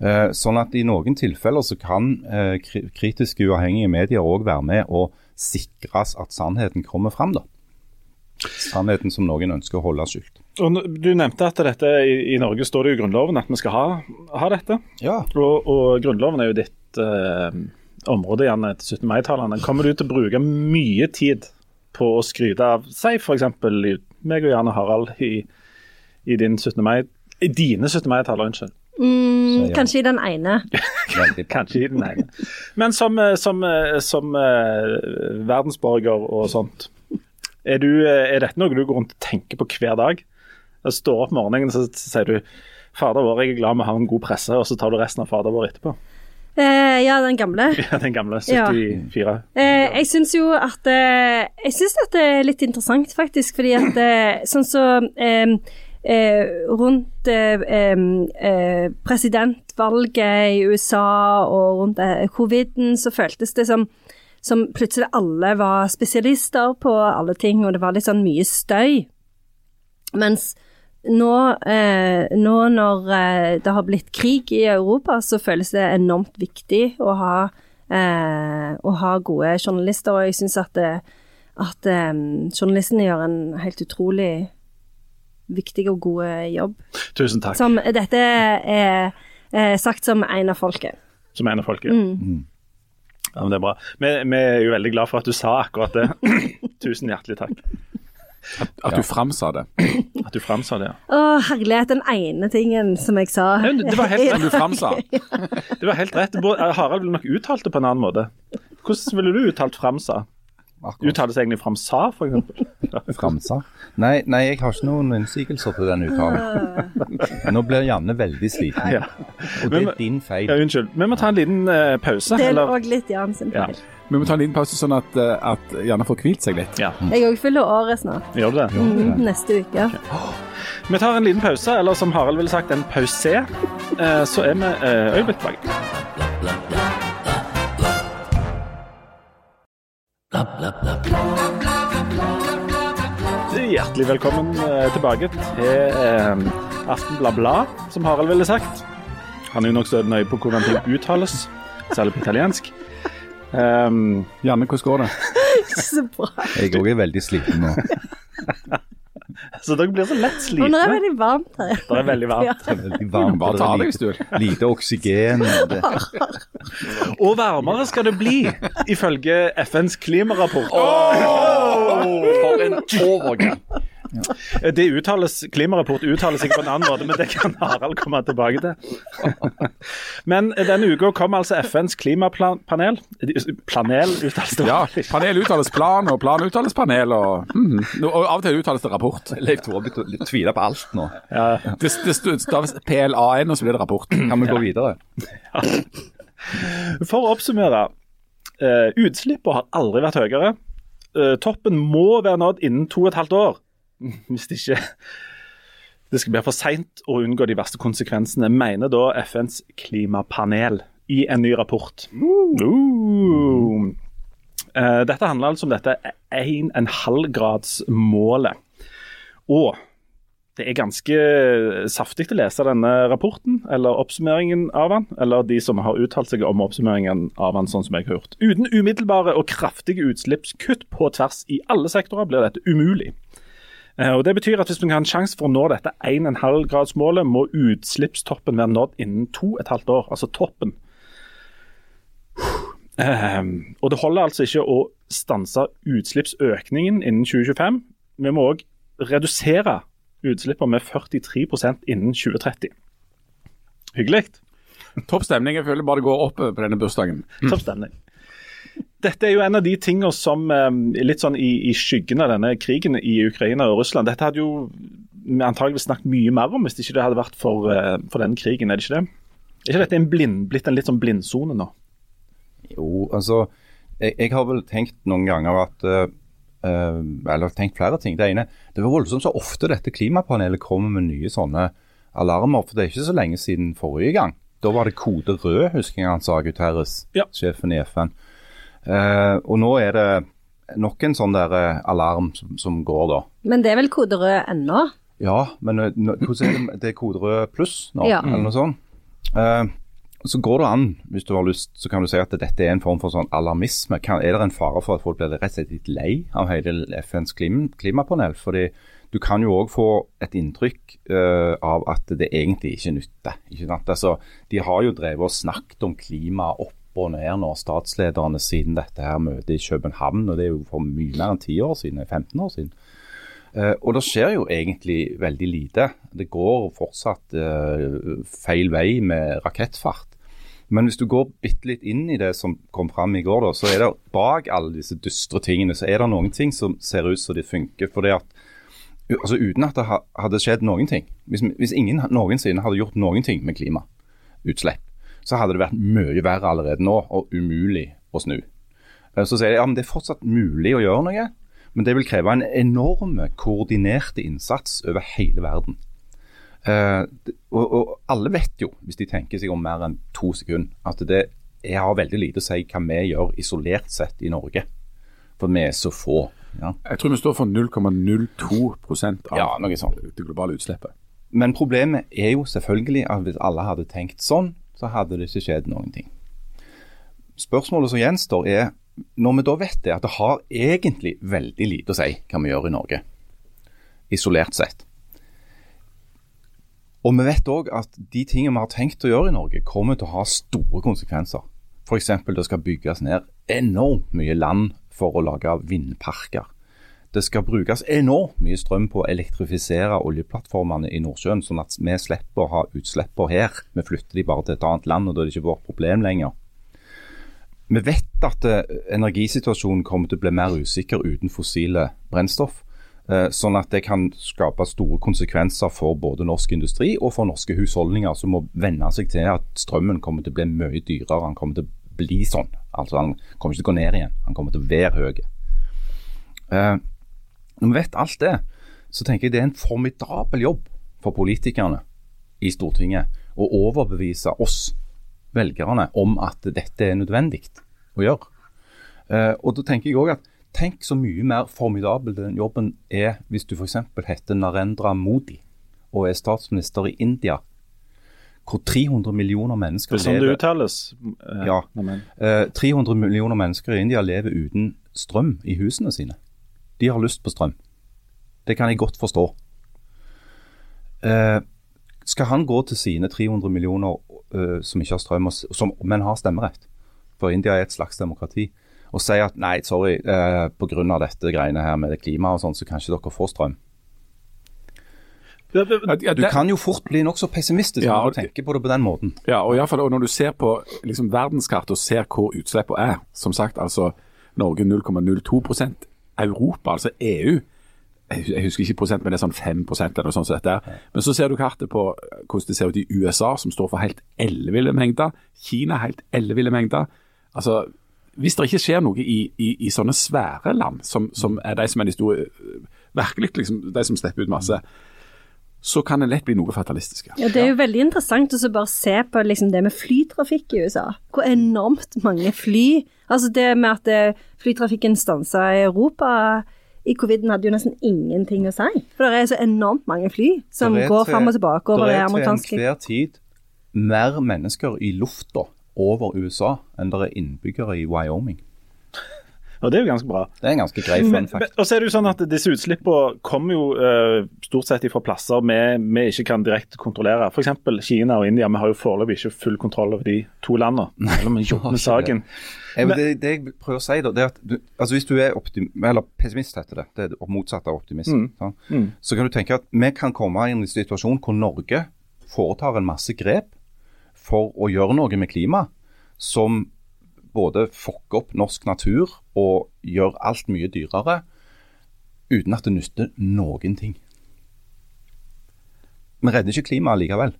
Eh, Sånn at i noen tilfeller så kan eh, kritiske uavhengige medier òg være med og sikres at sannheten kommer fram. da. Sannheten som noen ønsker å holde skjult. Og Du nevnte at dette i, i Norge står det i Grunnloven at vi skal ha, ha dette. Ja. Og, og Grunnloven er jo ditt eh, område Janne, etter 17. mai-talene. Kommer du til å bruke mye tid på å skryte av Si f.eks. meg og Janne Harald i, i din 17. mai, dine 17. mai-taler, unnskyld. Mm, ja. Kanskje i den ene. (laughs) Kanskje i den ene. Men som, eh, som, eh, som uh, verdensborger og sånt, er, du, er dette noe du går rundt og tenker på hver dag? Jeg står opp morgenen så sier du Fader vår, jeg er glad vi har en god presse, og så tar du resten av Fader vår etterpå. Eh, ja, den gamle. (laughs) Ja, Den gamle Ja. 74. Eh, jeg syns jo at Jeg syns det er litt interessant, faktisk, fordi at sånn så eh, Rundt eh, eh, presidentvalget i USA og rundt eh, coviden, så føltes det som som plutselig alle var spesialister på alle ting, og det var litt sånn mye støy. Mens nå, eh, nå når eh, det har blitt krig i Europa, så føles det enormt viktig å ha, eh, å ha gode journalister, og jeg syns at, at eh, journalistene gjør en helt utrolig viktig og god jobb. Tusen takk, Som dette er er sagt som en av folket. som en av folket. Mm. Ja, men det er bra. Vi, vi er jo veldig glad for at du sa akkurat det. (laughs) Tusen hjertelig takk At du framsa det. at du framsa det. ja. Å, herlighet, den ene tingen som jeg sa. Ja, (laughs) (laughs) Det var helt rett. du framsa. Det var helt rett. Harald ville nok uttalt det på en annen måte. Hvordan ville du uttalt framsa? Akkurat. seg egentlig framsa, eksempel? (laughs) Framsa. Nei, nei, jeg har ikke noen innsigelser til den uttalen. Nå blir Janne veldig sliten, Ja. og det er din feil. ja, unnskyld. Vi må ta en liten uh, pause. Det er òg litt Jan sin Ja. feil. Vi må ta en liten pause, sånn at, eh, at Janne får hvilt seg litt. Ja, Jeg òg fyller året snart. gjør du det? Mm, neste uke. Vi tar en liten pause, eller som Harald ville sagt, en pause. Eh, så er vi øyeblikk tilbake. Hjertelig velkommen eh, tilbake til eh, Aftenblad Blad, som Harald ville sagt. Han er jo nokså nøye på hvordan ting uttales, særlig på italiensk. Um, Janne, hvordan går det? (laughs) Så bra. Jeg òg er veldig sliten nå. Så dere blir så lett slitne. nå er det veldig varmt her. Det er veldig varmt. Det er veldig varmt. bare ta er deg, hvis du vil. lite, oksygen. og varmere skal det bli, ifølge FNs klimarapport. For en overgang. Det uttales, Klimarapport uttaler ikke på en annen måte, men det kan Harald komme tilbake til. Men denne uka kom altså FNs klimapanel Planel uttales det Ja, panel uttales plan, og plan uttales panel, og, mm, og av og til uttales det rapport. Leif Tore begynte å tvile på alt nå. Ja. Det, det staves PLAN, og så blir det rapport. Kan vi gå videre? For å oppsummere. Uh, Utslippene har aldri vært høyere. Uh, toppen må være nådd innen to og et halvt år. (laughs) Hvis det ikke det skal bli for seint å unngå de verste konsekvensene, mener da FNs klimapanel i en ny rapport. Uh. Uh, dette handler altså om dette 1,5-gradsmålet. Og det er ganske saftig å lese denne rapporten, eller oppsummeringen av den, eller de som har uttalt seg om oppsummeringen av den, sånn som jeg har gjort. Uten umiddelbare og kraftige utslippskutt på tvers i alle sektorer blir dette umulig. Eh, Og Det betyr at hvis vi kan ha en sjanse for å nå dette 1,5-gradsmålet, må utslippstoppen være nådd innen to og et halvt år. Altså toppen. Eh, og det holder altså ikke å stanse utslippsøkningen innen 2025. Vi må òg redusere utslippene med 43% innen 2030. Hyggelig. Topp stemning. Jeg føler bare det går opp på denne bursdagen. Topp stemning. Dette er jo en av de tingene som er litt sånn i, i skyggen av denne krigen i Ukraina og Russland Dette hadde jo vi antageligvis snakket mye mer om hvis det ikke hadde vært for, eh, for denne krigen, er det ikke det? Er ikke dette en blind, blitt en litt sånn blindsone nå? Jo, altså Jeg, jeg har vel tenkt noen ganger at eh, eh, Eller tenkt flere ting. Det ene Det var voldsomt så ofte dette klimapanelet kommer med nye sånne alarmer. For det er ikke så lenge siden forrige gang. Da var det kode rød, husker jeg han sa, Guterres, Ja. sjefen i FN. Eh, og nå er det nok en sånn der eh, alarm som, som går, da. Men det er vel kode rød ennå? Ja, men eh, hvordan er det? Det er kode rød pluss nå, Ja. eller noe sånt. Uh, så går det an, hvis du har lyst, så kan du si at dette er en form for sånn alarmisme. Kan, er det en fare for at folk blir rett og slett litt lei av hele FNs klim, klimapanel? Fordi du kan jo òg få et inntrykk uh, av at det egentlig ikke nytter. Ikke sant? Altså, de har jo drevet og snakket om klima opp og ned nå, statslederne, siden dette her møtet i København. og Det er jo for mye mer enn 10 år siden, 15 år siden. Eh, og det skjer jo egentlig veldig lite. Det går fortsatt eh, feil vei med rakettfart. Men hvis du går bitte litt inn i det som kom fram i går, da, så er det bak alle disse dystre tingene, så er det noen ting som ser ut som de funker. fordi at altså Uten at det ha- hadde skjedd noen ting. Hvis, hvis ingen noensinne hadde gjort noen ting med klimautslipp, så hadde det vært mye verre allerede nå, og umulig å snu. Eh, Så sier de ja, men det er fortsatt mulig å gjøre noe, men det vil kreve en enorm koordinerte innsats over hele verden. Eh, og, og alle vet jo, hvis de tenker seg om mer enn to sekunder, at det har veldig lite å si hva vi gjør isolert sett i Norge. For vi er så få. Ja. Jeg tror vi står for 0,02 av Ja, det globale utslippet. Men problemet er jo selvfølgelig at hvis alle hadde tenkt sånn, så hadde det ikke skjedd noen ting. Spørsmålet som gjenstår er, når vi da vet det, at det har egentlig veldig lite å si hva vi gjør i Norge, isolert sett. Og vi vet òg at de tingene vi har tenkt å gjøre i Norge, kommer til å ha store konsekvenser. F.eks. det skal bygges ned enormt mye land for å lage vindparker. Det skal brukes enormt mye strøm på å elektrifisere oljeplattformene i Nordsjøen, sånn at vi slipper å ha utslippene her. Vi flytter de bare til et annet land, og da er det ikke vårt problem lenger. Vi vet at eh, energisituasjonen kommer til å bli mer usikker uten fossile brennstoff. eh, Sånn at det kan skape store konsekvenser for både norsk industri og for norske husholdninger, som må venne seg til at strømmen kommer til å bli mye dyrere. Han kommer til å bli sånn. Altså Han kommer ikke til å gå ned igjen, han kommer til å være høy. Når vi vet alt det, så tenker jeg det er en formidabel jobb for politikerne i Stortinget å overbevise oss velgerne om at dette er nødvendig å gjøre. Eh, og da tenker jeg også at Tenk så mye mer formidabel den jobben er hvis du f.eks. heter Narendra Modi og er statsminister i India, hvor 300 millioner mennesker Det er sånn det uttales. Eh, Ja. Eh, 300 millioner mennesker i India lever uten strøm i husene sine. De har lyst på strøm. Det kan jeg godt forstå. Eh, skal han gå til sine 300 millioner eh, som ikke har strøm, og som, men har stemmerett, for India er et slags demokrati, og si at nei, sorry, eh, pga. dette greiene her med det klimaet og sånn, så kan ikke dere få strøm. Ja, ja, Du kan jo fort bli nokså pessimistisk Ja, når du tenker på det på den måten. Ja, og i fall og når du ser på liksom, verdenskartet og ser hvor utslippene er, som sagt altså Norge 0,02 Europa, altså EU jeg husker ikke prosent, men det er sånn 5% eller noe sånt. som dette. er. Men så ser du kartet på hvordan det ser ut i USA, som står for helt elleville mengder. Kina helt elleville mengder. Altså, hvis det ikke skjer noe i, i, i sånne svære land, som, som er de som er de store øh, Virkelig liksom, de som slipper ut masse, så kan det lett bli noe fatalistisk. Ja, Det er jo veldig interessant å bare se på liksom det med flytrafikk i USA. Hvor enormt mange fly Altså det med at eh, flytrafikken stansa i Europa i coviden hadde jo nesten ingenting å si. For det er så enormt mange fly som går til- fram og tilbake over det amerikanske Det er til enhver tid mer mennesker i lufta over USA enn det er innbyggere i Wyoming. Og det er jo ganske bra. Det er en ganske grei fun fact. og så er det jo sånn at Disse utslippene kommer jo uh, stort sett fra plasser vi, ikke kan direkte kontrollere. F.eks. Kina og India. Vi har jo foreløpig ikke full kontroll over de to landene. Selv om vi jobber med (laughs) saken. Jeg, det, det jeg prøver å si, da, det er at du, altså hvis du er optim, eller pessimist, heter det, det er det motsatte av optimist, Mm. Sånn, Mm. så kan du tenke at vi kan komme i en situasjon hvor Norge foretar en masse grep for å gjøre noe med klima som både fucker opp norsk natur og gjør alt mye dyrere, uten at det nytter noen ting. Vi redder ikke klimaet likevel.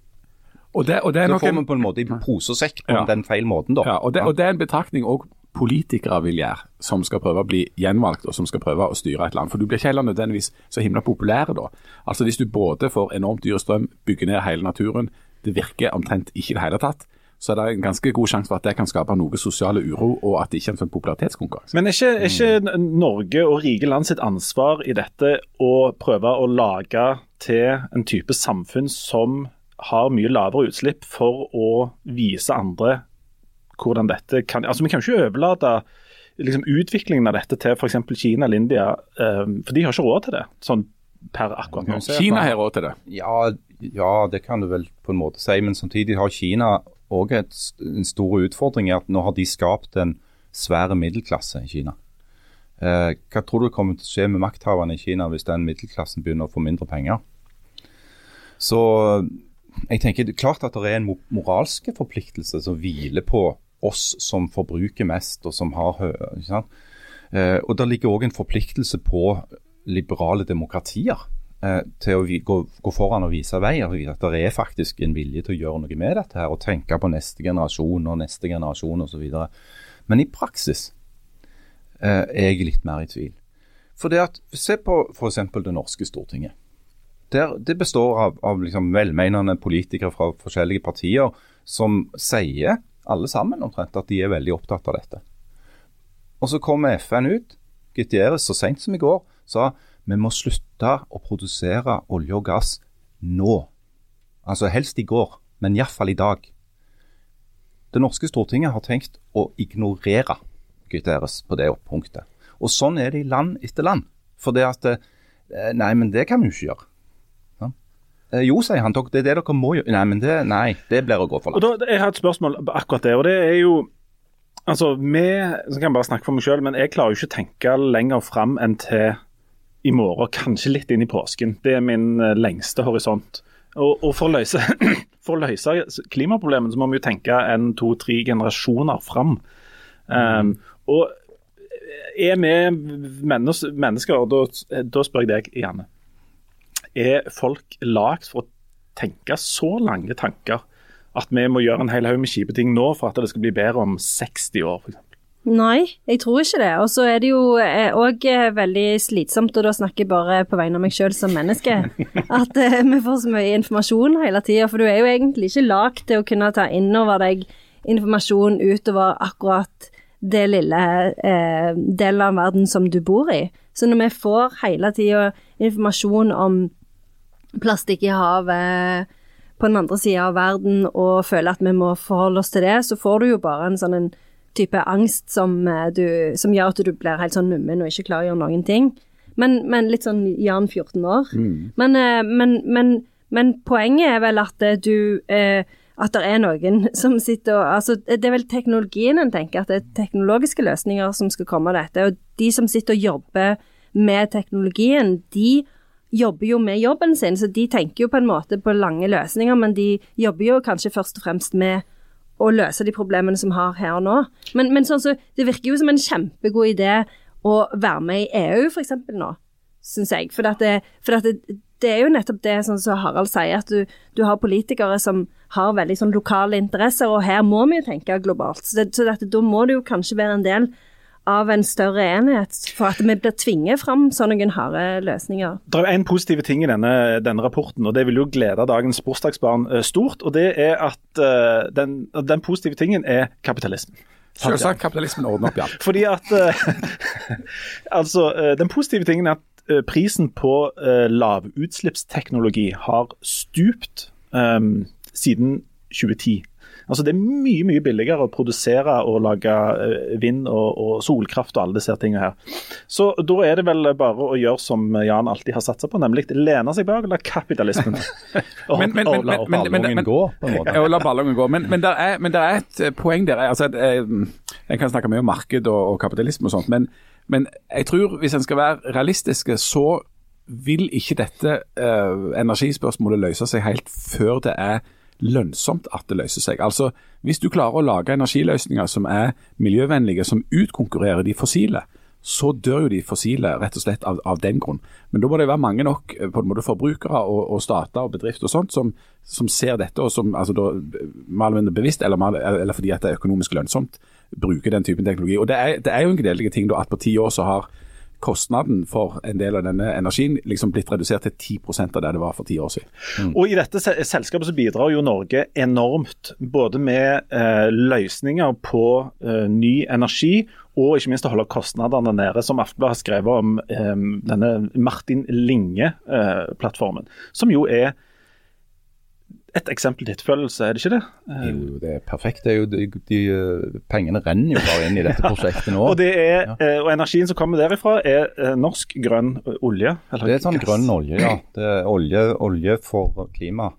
Og det, og det er nok får vi på en måte i pose og sekk på Ja. den feil måten, da. Ja, og det, og det er en betraktning òg politikere vil gjøre, som skal prøve å bli gjenvalgt og som skal prøve å styre et land. For du blir ikke heller nødvendigvis så himla populær da. Altså Hvis du både får enormt dyr strøm, bygger ned hele naturen, det virker omtrent ikke i det hele tatt, så er det en ganske god sjanse for at det kan skape noe sosiale uro, og at det ikke er en sånn popularitetskonkurranse. Men er ikke, er ikke Norge og rike land sitt ansvar i dette å prøve å lage til en type samfunn som har mye lavere utslipp, for å vise andre hvordan dette kan Altså Vi kan jo ikke overlate liksom, utviklingen av dette til f.eks. Kina eller India, eh, for de har ikke råd til det. sånn per akkurat nå. Kina har råd til det. Ja, ja, det kan du vel på en måte si. Men samtidig har Kina òg en stor utfordring er at nå har de skapt en svær middelklasse i Kina. Eh, hva tror du kommer til å skje med makthaverne i Kina hvis den middelklassen begynner å få mindre penger? Så jeg tenker det er klart at det er en mo- moralske forpliktelse som hviler på oss som forbruker mest og som har hø... Eh, og det ligger òg en forpliktelse på liberale demokratier eh, til å gå, gå foran og vise vei. At det er faktisk en vilje til å gjøre noe med dette her, og tenke på neste generasjon og neste generasjon osv. Men i praksis eh, er jeg litt mer i tvil. For det at, Se på f.eks. det norske Stortinget. Der, det består av, av liksom velmenende politikere fra forskjellige partier som sier, alle sammen omtrent, at de er veldig opptatt av dette. Og så kommer FN ut, Gutieres så sent som i går, sa vi må slutte å produsere olje og gass nå. Altså helst i går, men iallfall i dag. Det norske Stortinget har tenkt å ignorere Guterres på det punktet. Og sånn er det i land etter land. For det at eh, Nei, men det kan vi jo ikke gjøre. Ja. Eh, Jo, sier han, det er det dere må gjøre. Nei, men det, nei, det blir å gå for langt. Og da, Jeg har et spørsmål på akkurat det. og det er jo altså vi, så kan jeg bare snakke for meg selv, men jeg klarer jo ikke å tenke lenger fram enn til i morgen, kanskje litt inn i påsken. Det er min eh, lengste horisont. Og, og for, å løse, (clears throat) for å løse klimaproblemet så må vi jo tenke en, to, tre generasjoner fram. Um, og er vi mennes, mennesker, og da, da spør jeg deg, Janne. Er folk lagd for å tenke så lange tanker at vi må gjøre en hel haug med kjipe ting nå for at det skal bli bedre om 60 år? For eksempel? Nei, jeg tror ikke det. Og så er det jo òg veldig slitsomt, og da snakker jeg bare på vegne av meg sjøl som menneske, (laughs) at eh, vi får så mye informasjon hele tida. For du er jo egentlig ikke lagd til å kunne ta inn over deg informasjon utover akkurat det lille eh, delen av verden som du bor i. Så når vi får hele tida informasjon om plastikk i havet på den andre sida av verden og føler at vi må forholde oss til det, så får du jo bare en sånn en type angst som, eh, du, som gjør at du blir helt sånn nummen og ikke klarer å gjøre noen ting. Men, men litt sånn Jan 14 år. Men, eh, men, men, men poenget er vel at eh, du At det er noen (laughs) som sitter og Altså, det er vel teknologien en tenker, at det er teknologiske løsninger som skal komme av dette. Og de som sitter og jobber med teknologien, de jobber jo med jobben sin, så de tenker jo på en måte på lange løsninger, men de jobber jo kanskje først og fremst med å løse de problemene som har her og nå. Men, men sånn så, det virker jo som en kjempegod idé å være med i EU f.eks. nå, syns jeg. For, det, for det, det er jo nettopp det sånn som Harald sier, at du, du har politikere som har veldig sånn lokale interesser, og her må vi jo tenke globalt. Så, det, så da må det jo kanskje være en del av en større enhet for at vi blir tvinget fram sånne harde løsninger. Det er en positiv ting i denne, denne rapporten, og det vil jo glede dagens sportsdagsbarn eh, stort. og Det er at eh, den, den positive tingen er kapitalismen. Selvsagt kapitalismen ordner opp i alt. (laughs) Fordi at eh, (laughs) Altså, den positive tingen er at prisen på lavutslippsteknologi har stupt um, siden 2010. Altså Det er mye mye billigere å produsere og lage eh, vind og, og solkraft og alle disse tingene her. Så da er det vel bare å gjøre som Jan alltid har satsa på, nemlig lene seg bak og la kapitalismen og, (laughs) (laughs) Men- men- og la men- men- Ballongen men- gå, på en måte. Ja, og la ballongen gå. Men, men, der er, er et eh, poeng der. Altså, eh, jeg kan snakke mye om marked og, og kapitalisme og sånt, men, men jeg tror hvis en skal være realistiske, så vil ikke dette uh, energispørsmålet løse seg helt før det er lønnsomt at det løser seg. Altså, Hvis du klarer å lage energiløsninger som er miljøvennlige, som utkonkurrerer de fossile, så dør jo de fossile rett og slett av, av den grunn. Men da må det være mange nok eh, på en måte forbrukere og, og stater og bedrifter og sånt som, som ser dette, og som altså da, mer bevisst, eller, eller fordi at det er økonomisk lønnsomt, bruker den typen teknologi. Og Det er, det er jo en gledelig ting da, at på ti år så har kostnaden for en del av denne energien liksom blitt redusert til 10 av det det var for ti år siden. Og I dette selskapet så bidrar jo Norge enormt, både med eh, løsninger på eh, ny energi, og ikke minst å holde kostnadene nede, som Aftenbladet har skrevet om eh, denne Martin Linge-plattformen. som jo er et eksempel til etterfølgelse, er det ikke det? Eh, Jo, det er perfekt. Det er jo, de, de, eh, pengene renner jo bare inn i dette prosjektet nå. (laughs) og, det er, ja. og energien som kommer derifra, er eh, norsk grønn olje. eller Det er sånn gass. grønn olje, ja. Det er olje, olje for klima.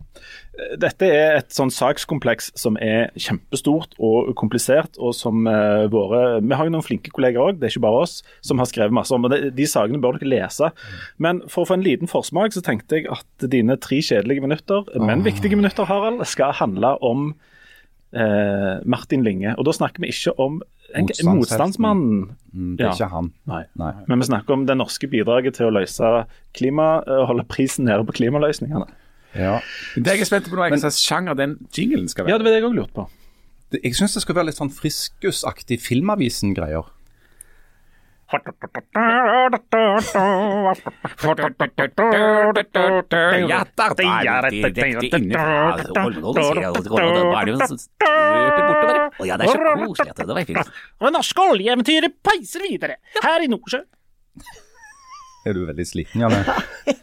Dette er et sånn sakskompleks som er kjempestort og komplisert, og som uh, våre Vi har jo noen flinke kolleger òg, det er ikke bare oss, som har skrevet masse om. og det, De sakene bør dere lese. Men for å få en liten forsmak, så tenkte jeg at dine tre kjedelige minutter, men viktige minutter, Harald, skal handle om uh, Martin Linge. Og da snakker vi ikke om en, motstandsmannen. Mm, det er Ja. ikke han. Nei. Nei. Men vi snakker om det norske bidraget til å løse klima, uh, holde prisen nede på klimaløsningene. Ja. Det jeg er spent på nå, er hva slags sjanger den jinglen skal være. Ja, det var det jeg òg lurte på. Det, jeg syns det skal være litt sånn Friskus-aktig Filmavisen-greier. Og norske oljeeventyret peiser videre, her i Nordsjø. Er du veldig sliten, Janne? (laughs)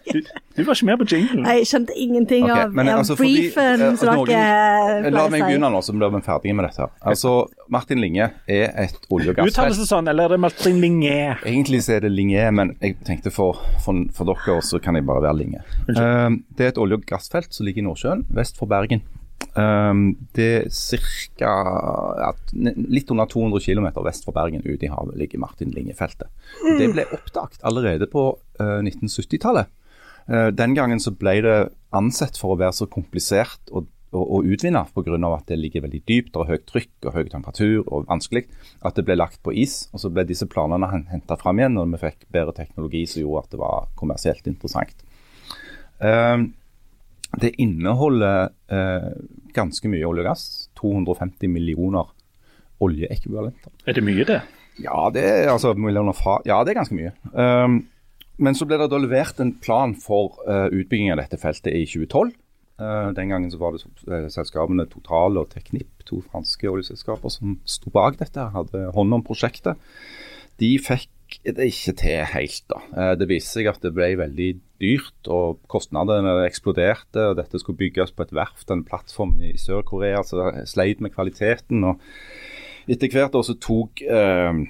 Du, du var ikke med på jinglen. Jeg skjønte ingenting okay, av, men av altså, fordi, briefen eh, noen- dere La meg begynne nå, så blir vi ferdige med dette. Altså, Martin Linge er et olje- og gassfelt. Uttales det sånn, eller er det Martin Linge? Egentlig så er det Linge, men jeg tenkte for, for, for dere så kan jeg bare være Linge. Uh, det er et olje- og gassfelt som ligger i Nordsjøen, vest for Bergen. Um, det er. Ja, litt under 200 km vest for Bergen ute i havet ligger Martin Linge-feltet. Det ble oppdaget allerede på uh, 1970-tallet. Uh, den gangen så ble det ansett for å være så komplisert å, å, å utvinne pga. at det ligger veldig dypt og høyt trykk og høy temperatur og vanskelig, at det ble lagt på is. og Så ble disse planene henta fram igjen når vi fikk bedre teknologi som gjorde at det var kommersielt interessant. Um, det inneholder eh, ganske mye olje og gass. 250 millioner oljeekvivalenter. Er det mye, det? Ja, det er altså fra Ja, det er ganske mye. Um, men så ble det da levert en plan for uh, utbygging av dette feltet i 2012. Uh, den gangen så var det uh, selskapene Total og Teknip, to franske oljeselskaper, som sto bak dette, hadde hånd om prosjektet. De fikk det ikke til helt, da. Uh, det viste seg at det ble veldig dyrt, og kostnadene eksploderte. og Dette skulle bygges på et verft, en plattform i Sør-Korea, så sleit med kvaliteten. og etter hvert år så tok eh,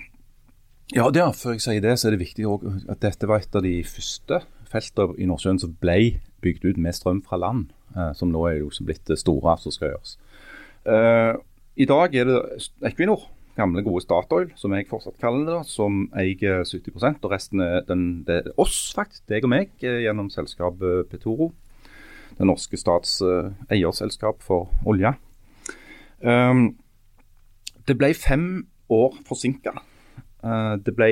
Ja, der, før jeg sier det, så er det viktig også at dette var et av de første feltene i Nordsjøen som ble bygd ut med strøm fra land, eh, som nå er jo også blitt det store som skal gjøres. Eh, I dag er det Equinor, gamle gode Statoil, som jeg fortsatt kaller det, som eier 70% og resten er den, det er oss, faktisk, deg og meg, eh, gjennom selskapet Petoro. Det norske stats eh, eierselskap for olje. Um, det ble fem år forsinka. det ble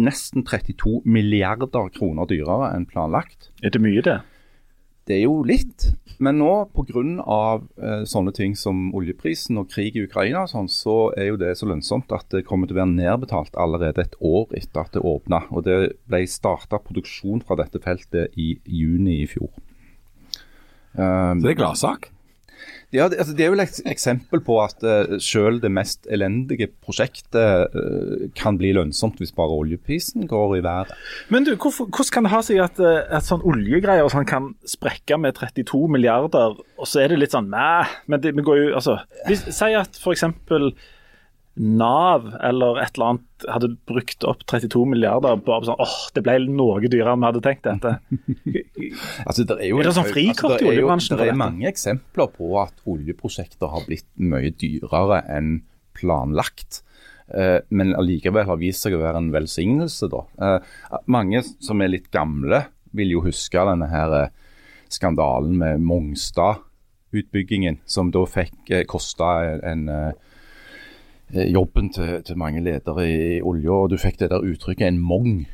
nesten 32 milliarder kroner dyrere enn planlagt. Er det mye, det? Det er jo litt, men nå pga. Eh, sånne ting som oljeprisen og krig i Ukraina, sånn, så er jo det så lønnsomt at det kommer til å være nedbetalt allerede et år etter at det åpna. Og det ble starta produksjon fra dette feltet i juni i fjor. Um, Så det er gladsak. Ja, det, altså, det er vel et eksempel på at uh, selv det mest elendige prosjektet uh, kan bli lønnsomt hvis bare oljeprisen går i været. Men du, hvordan kan det ha seg at, eh, at sånn oljegreier sånn kan sprekke med 32 milliarder, og så er det litt sånn Mæ, men det, vi går jo Altså, hvis, si at f.eks. Nav eller et eller annet hadde brukt opp 32 milliarder bare på sånn åh, det ble noe dyrere enn vi hadde tenkt dette. (laughs) Altså, det er, jo Er det sånn frikort det i oljebransjen Det er mange eksempler på at oljeprosjekter har blitt mye dyrere enn planlagt. Eh, men allikevel har vist seg å være en velsignelse. da. Eh, mange som er litt gamle, vil jo huske denne her eh, skandalen med Mongstad-utbyggingen, som da fikk eh, kosta en, en eh, jobben til, til mange ledere i olje, og du fikk det der uttrykket 'en mong'.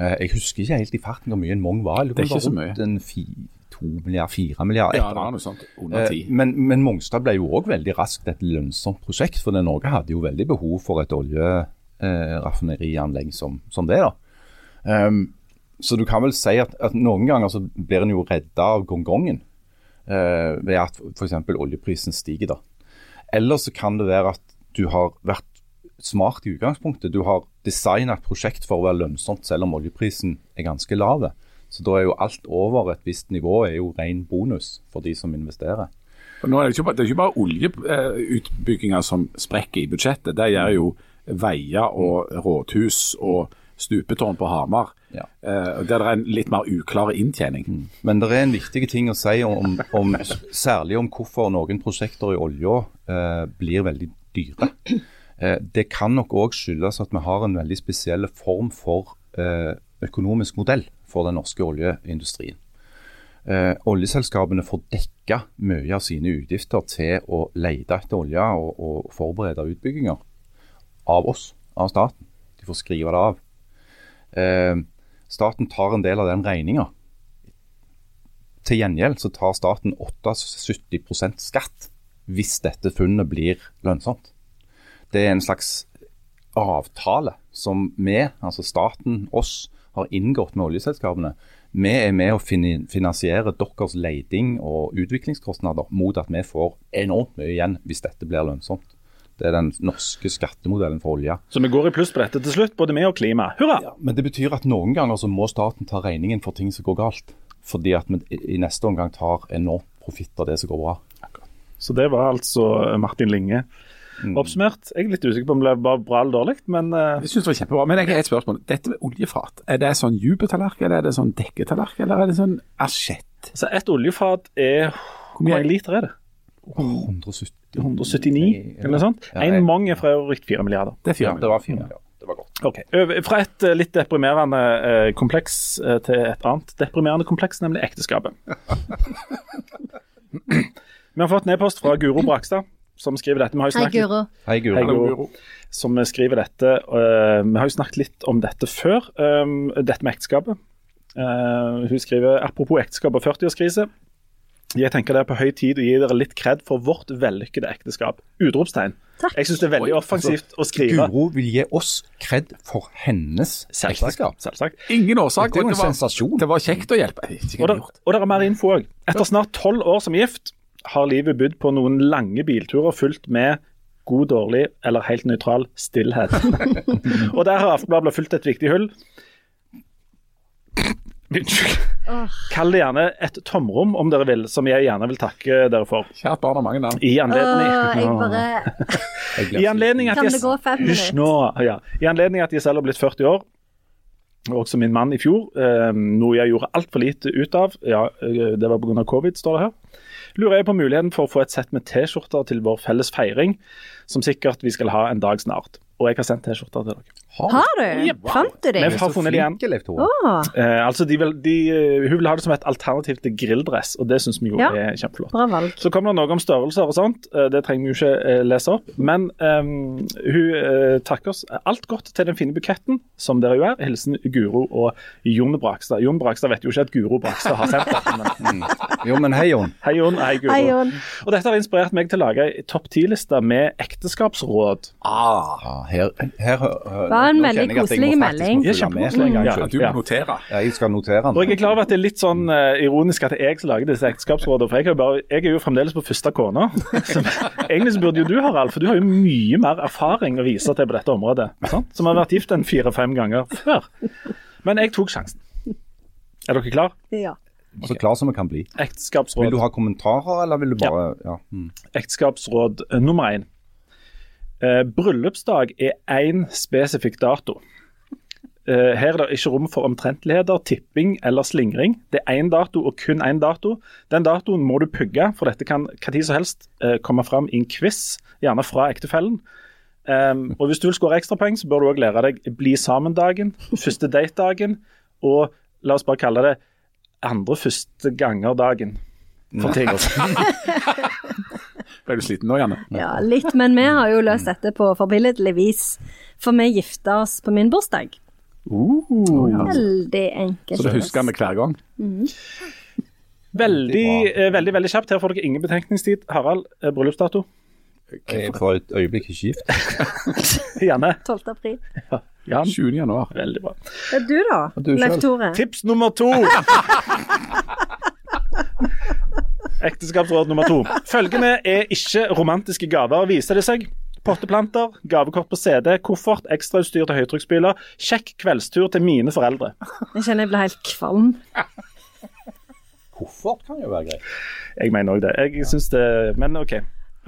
Eh, jeg husker ikke helt i farten hvor mye en mong var. Det er ikke så mye. En fi, to milliard, fire milliarder. Ja, det var noe sånt. Under Eh, ti. Men, men Mongstad ble jo òg veldig raskt et lønnsomt prosjekt, for det Norge hadde jo veldig behov for et oljeraffinerianlegg som, som det. da. Um, så du kan vel si at, at noen ganger så blir en jo redda av gongongen eh, ved at f.eks. oljeprisen stiger. da. Eller så kan det være at du har vært smart i utgangspunktet. Du har designa et prosjekt for å være lønnsomt selv om oljeprisen er ganske lav. Så da er jo alt over et visst nivå er jo ren bonus for de som investerer. Og Nå er det, ikke bare, det ikke bare oljeutbygginger som sprekker i budsjettet. Det gjør jo veier og rådhus og stupetårn på Hamar, Ja. eh, der det er en litt mer uklar inntjening. Men det er en viktig ting å si om, om særlig om hvorfor noen prosjekter i olja eh, blir veldig dyre. Eh, det kan nok òg skyldes at vi har en veldig spesiell form for eh, økonomisk modell for den norske oljeindustrien. Eh, oljeselskapene får dekka mye av sine utgifter til å lete etter olje og, og forberede utbygginger av oss, av staten. De får skrive det av. Staten tar en del av den regninga. Til gjengjeld så tar staten 78% skatt hvis dette funnet blir lønnsomt. Det er en slags avtale som vi, altså staten, oss, har inngått med oljeselskapene. Vi er med å finansiere deres leiding og utviklingskostnader mot at vi får enormt mye igjen hvis dette blir lønnsomt. Det er den norske skattemodellen for olje. Så vi går i pluss på dette til slutt, både vi og klima. Hurra! Men det betyr at noen ganger så må staten ta regningen for ting som går galt. Fordi at vi i neste omgang tar enormt profitt av det som går bra. Så det var altså Martin Linge. Oppsummert. Jeg er litt usikker på om det var bra eller dårlig, men uh... Jeg synes det var kjempebra. Men jeg har et spørsmål. Dette med oljefat, er det sånn jubetallerken, eller er det sånn dekketallerken, eller er det sånn asjett? altså et oljefat er Hvor mange liter er det? 170 179, eller noe sånt? Ja, En mange er fra øvrig fire milliarder. Det er milliarder. Ja, det var 4 milliarder. det var godt. Ok, Fra et eh, litt deprimerende eh, kompleks eh, til et annet deprimerende kompleks, nemlig ekteskapet. (laughs) Vi har fått en e-post fra Guro Brakstad, som skriver dette. Vi har jo Hei, Guro. Hei, Guro. Hei, Guro. Som skriver dette. eh, vi har jo snakket litt om dette før, eh, dette med ekteskapet. Eh, hun skriver apropos ekteskap og 40-årskrise. Jeg tenker det er på høy tid å gi dere litt kred for vårt vellykkede ekteskap. Utropstegn. Takk. Jeg syns det er veldig Oi, offensivt å skrive. Guro vil gi oss kred for hennes Selvsagt. ekteskap. Selvsagt. Ingen årsak. Det det, var-. Det var kjekt å hjelpe. Og gjort. og det er mer info òg. Etter snart tolv år som gift har livet bydd på noen lange bilturer fulgt med god, dårlig eller helt nøytral stillhet. (laughs) og der har Aftenbladet fulgt et viktig hull. Unnskyld. Kall det gjerne et tomrom, om dere vil, som jeg gjerne vil takke dere for. Kjært barn har mange navn. I Åh, anledning, jeg bare I anledning at Kan jeg, det gå fem Hysj minutter? nå. Ja. I anledning at jeg selv har blitt 40 år, og også min mann i fjor, eh, noe jeg gjorde altfor lite ut av, ja, eh, det var pga. covid, står det her, lurer jeg på muligheten for å få et sett med T-skjorter til vår felles feiring, som sikkert vi skal ha en dag snart. Og jeg har sendt T-skjorter til dere. Har du? Fant du Vi har funnet det igjen. Oh. Eh, altså de vil, de, eh, hun vil ha det som et alternativ til grilldress, og det syns vi jo Ja. er kjempeflott. bra valg. Så kommer det noe om størrelser og sånt, eh, det trenger vi jo ikke eh, lese opp. Men um, hun uh, takker oss alt godt til den fine buketten, som dere jo er. Hilsen Guro og Jon Brakstad. Jon Brakstad vet jo ikke at Guro Brakstad har sendt det. men Jo, men hei, Jon. hei Jon, hei Guro. Hei, Jon. Og dette har inspirert meg til å lage ei topp ti-liste med ekteskapsråd. Ah, her, her, her, var en veldig koselig melding. Ja, kjempekoselig. Ja, Ja. du må notere. Jeg skal notere den. Og jeg er klar over at det er litt sånn uh, ironisk at det er jeg som lager disse ekteskapsrådene. For jeg jo bare, jeg er jo fremdeles på første kone. (laughs) Egentlig så burde jo du, Harald, for du har jo mye mer erfaring å vise til på dette området. Sant? Som har vært gift en fire-fem ganger før. Men jeg tok sjansen. Er dere klar? Ja. Så klar som vi kan bli. Ekteskapsråd. Vil du ha kommentarer, eller vil du bare Ja. Mm. ekteskapsråd eh, nummer én. Eh, bryllupsdag er én spesifikk dato. Eh, her er det ikke rom for omtrentligheter, tipping eller slingring. Det er én dato og kun én dato. Den datoen må du pugge, for dette kan hva tid som helst eh, komme fram i en quiz, gjerne fra ektefellen. Um, og Hvis du vil skåre ekstrapoeng, så bør du òg lære deg bli sammen-dagen, første date-dagen og la oss bare kalle det andre første ganger-dagen. For ting. (laughs) Ble du sliten nå, Janne? ja, litt. Men vi har jo løst dette på forbilledlig vis. For vi gifta oss på min bursdag. ja. Veldig enkelt. Så det husker vi hver gang? Veldig, eh, veldig veldig kjapt. Her får dere ingen betenkningstid. Harald, eh, bryllupsdato? Jeg er for et øyeblikk ikke gift. (laughs) Janne? 12. april. Jan? 20. januar. Veldig bra. Det er du, da. du Leif. Tore. Tips nummer to. (laughs) Ekteskapsråd nummer to. Følgende er ikke romantiske gaver, viser det seg. Potteplanter, gavekort på CD, koffert, ekstrautstyr til høytrykksspyler, kjekk kveldstur til mine foreldre. Jeg kjenner jeg blir helt kvalm. Koffert kan jo være greit. Jeg mener òg det. Jeg synes det Men OK.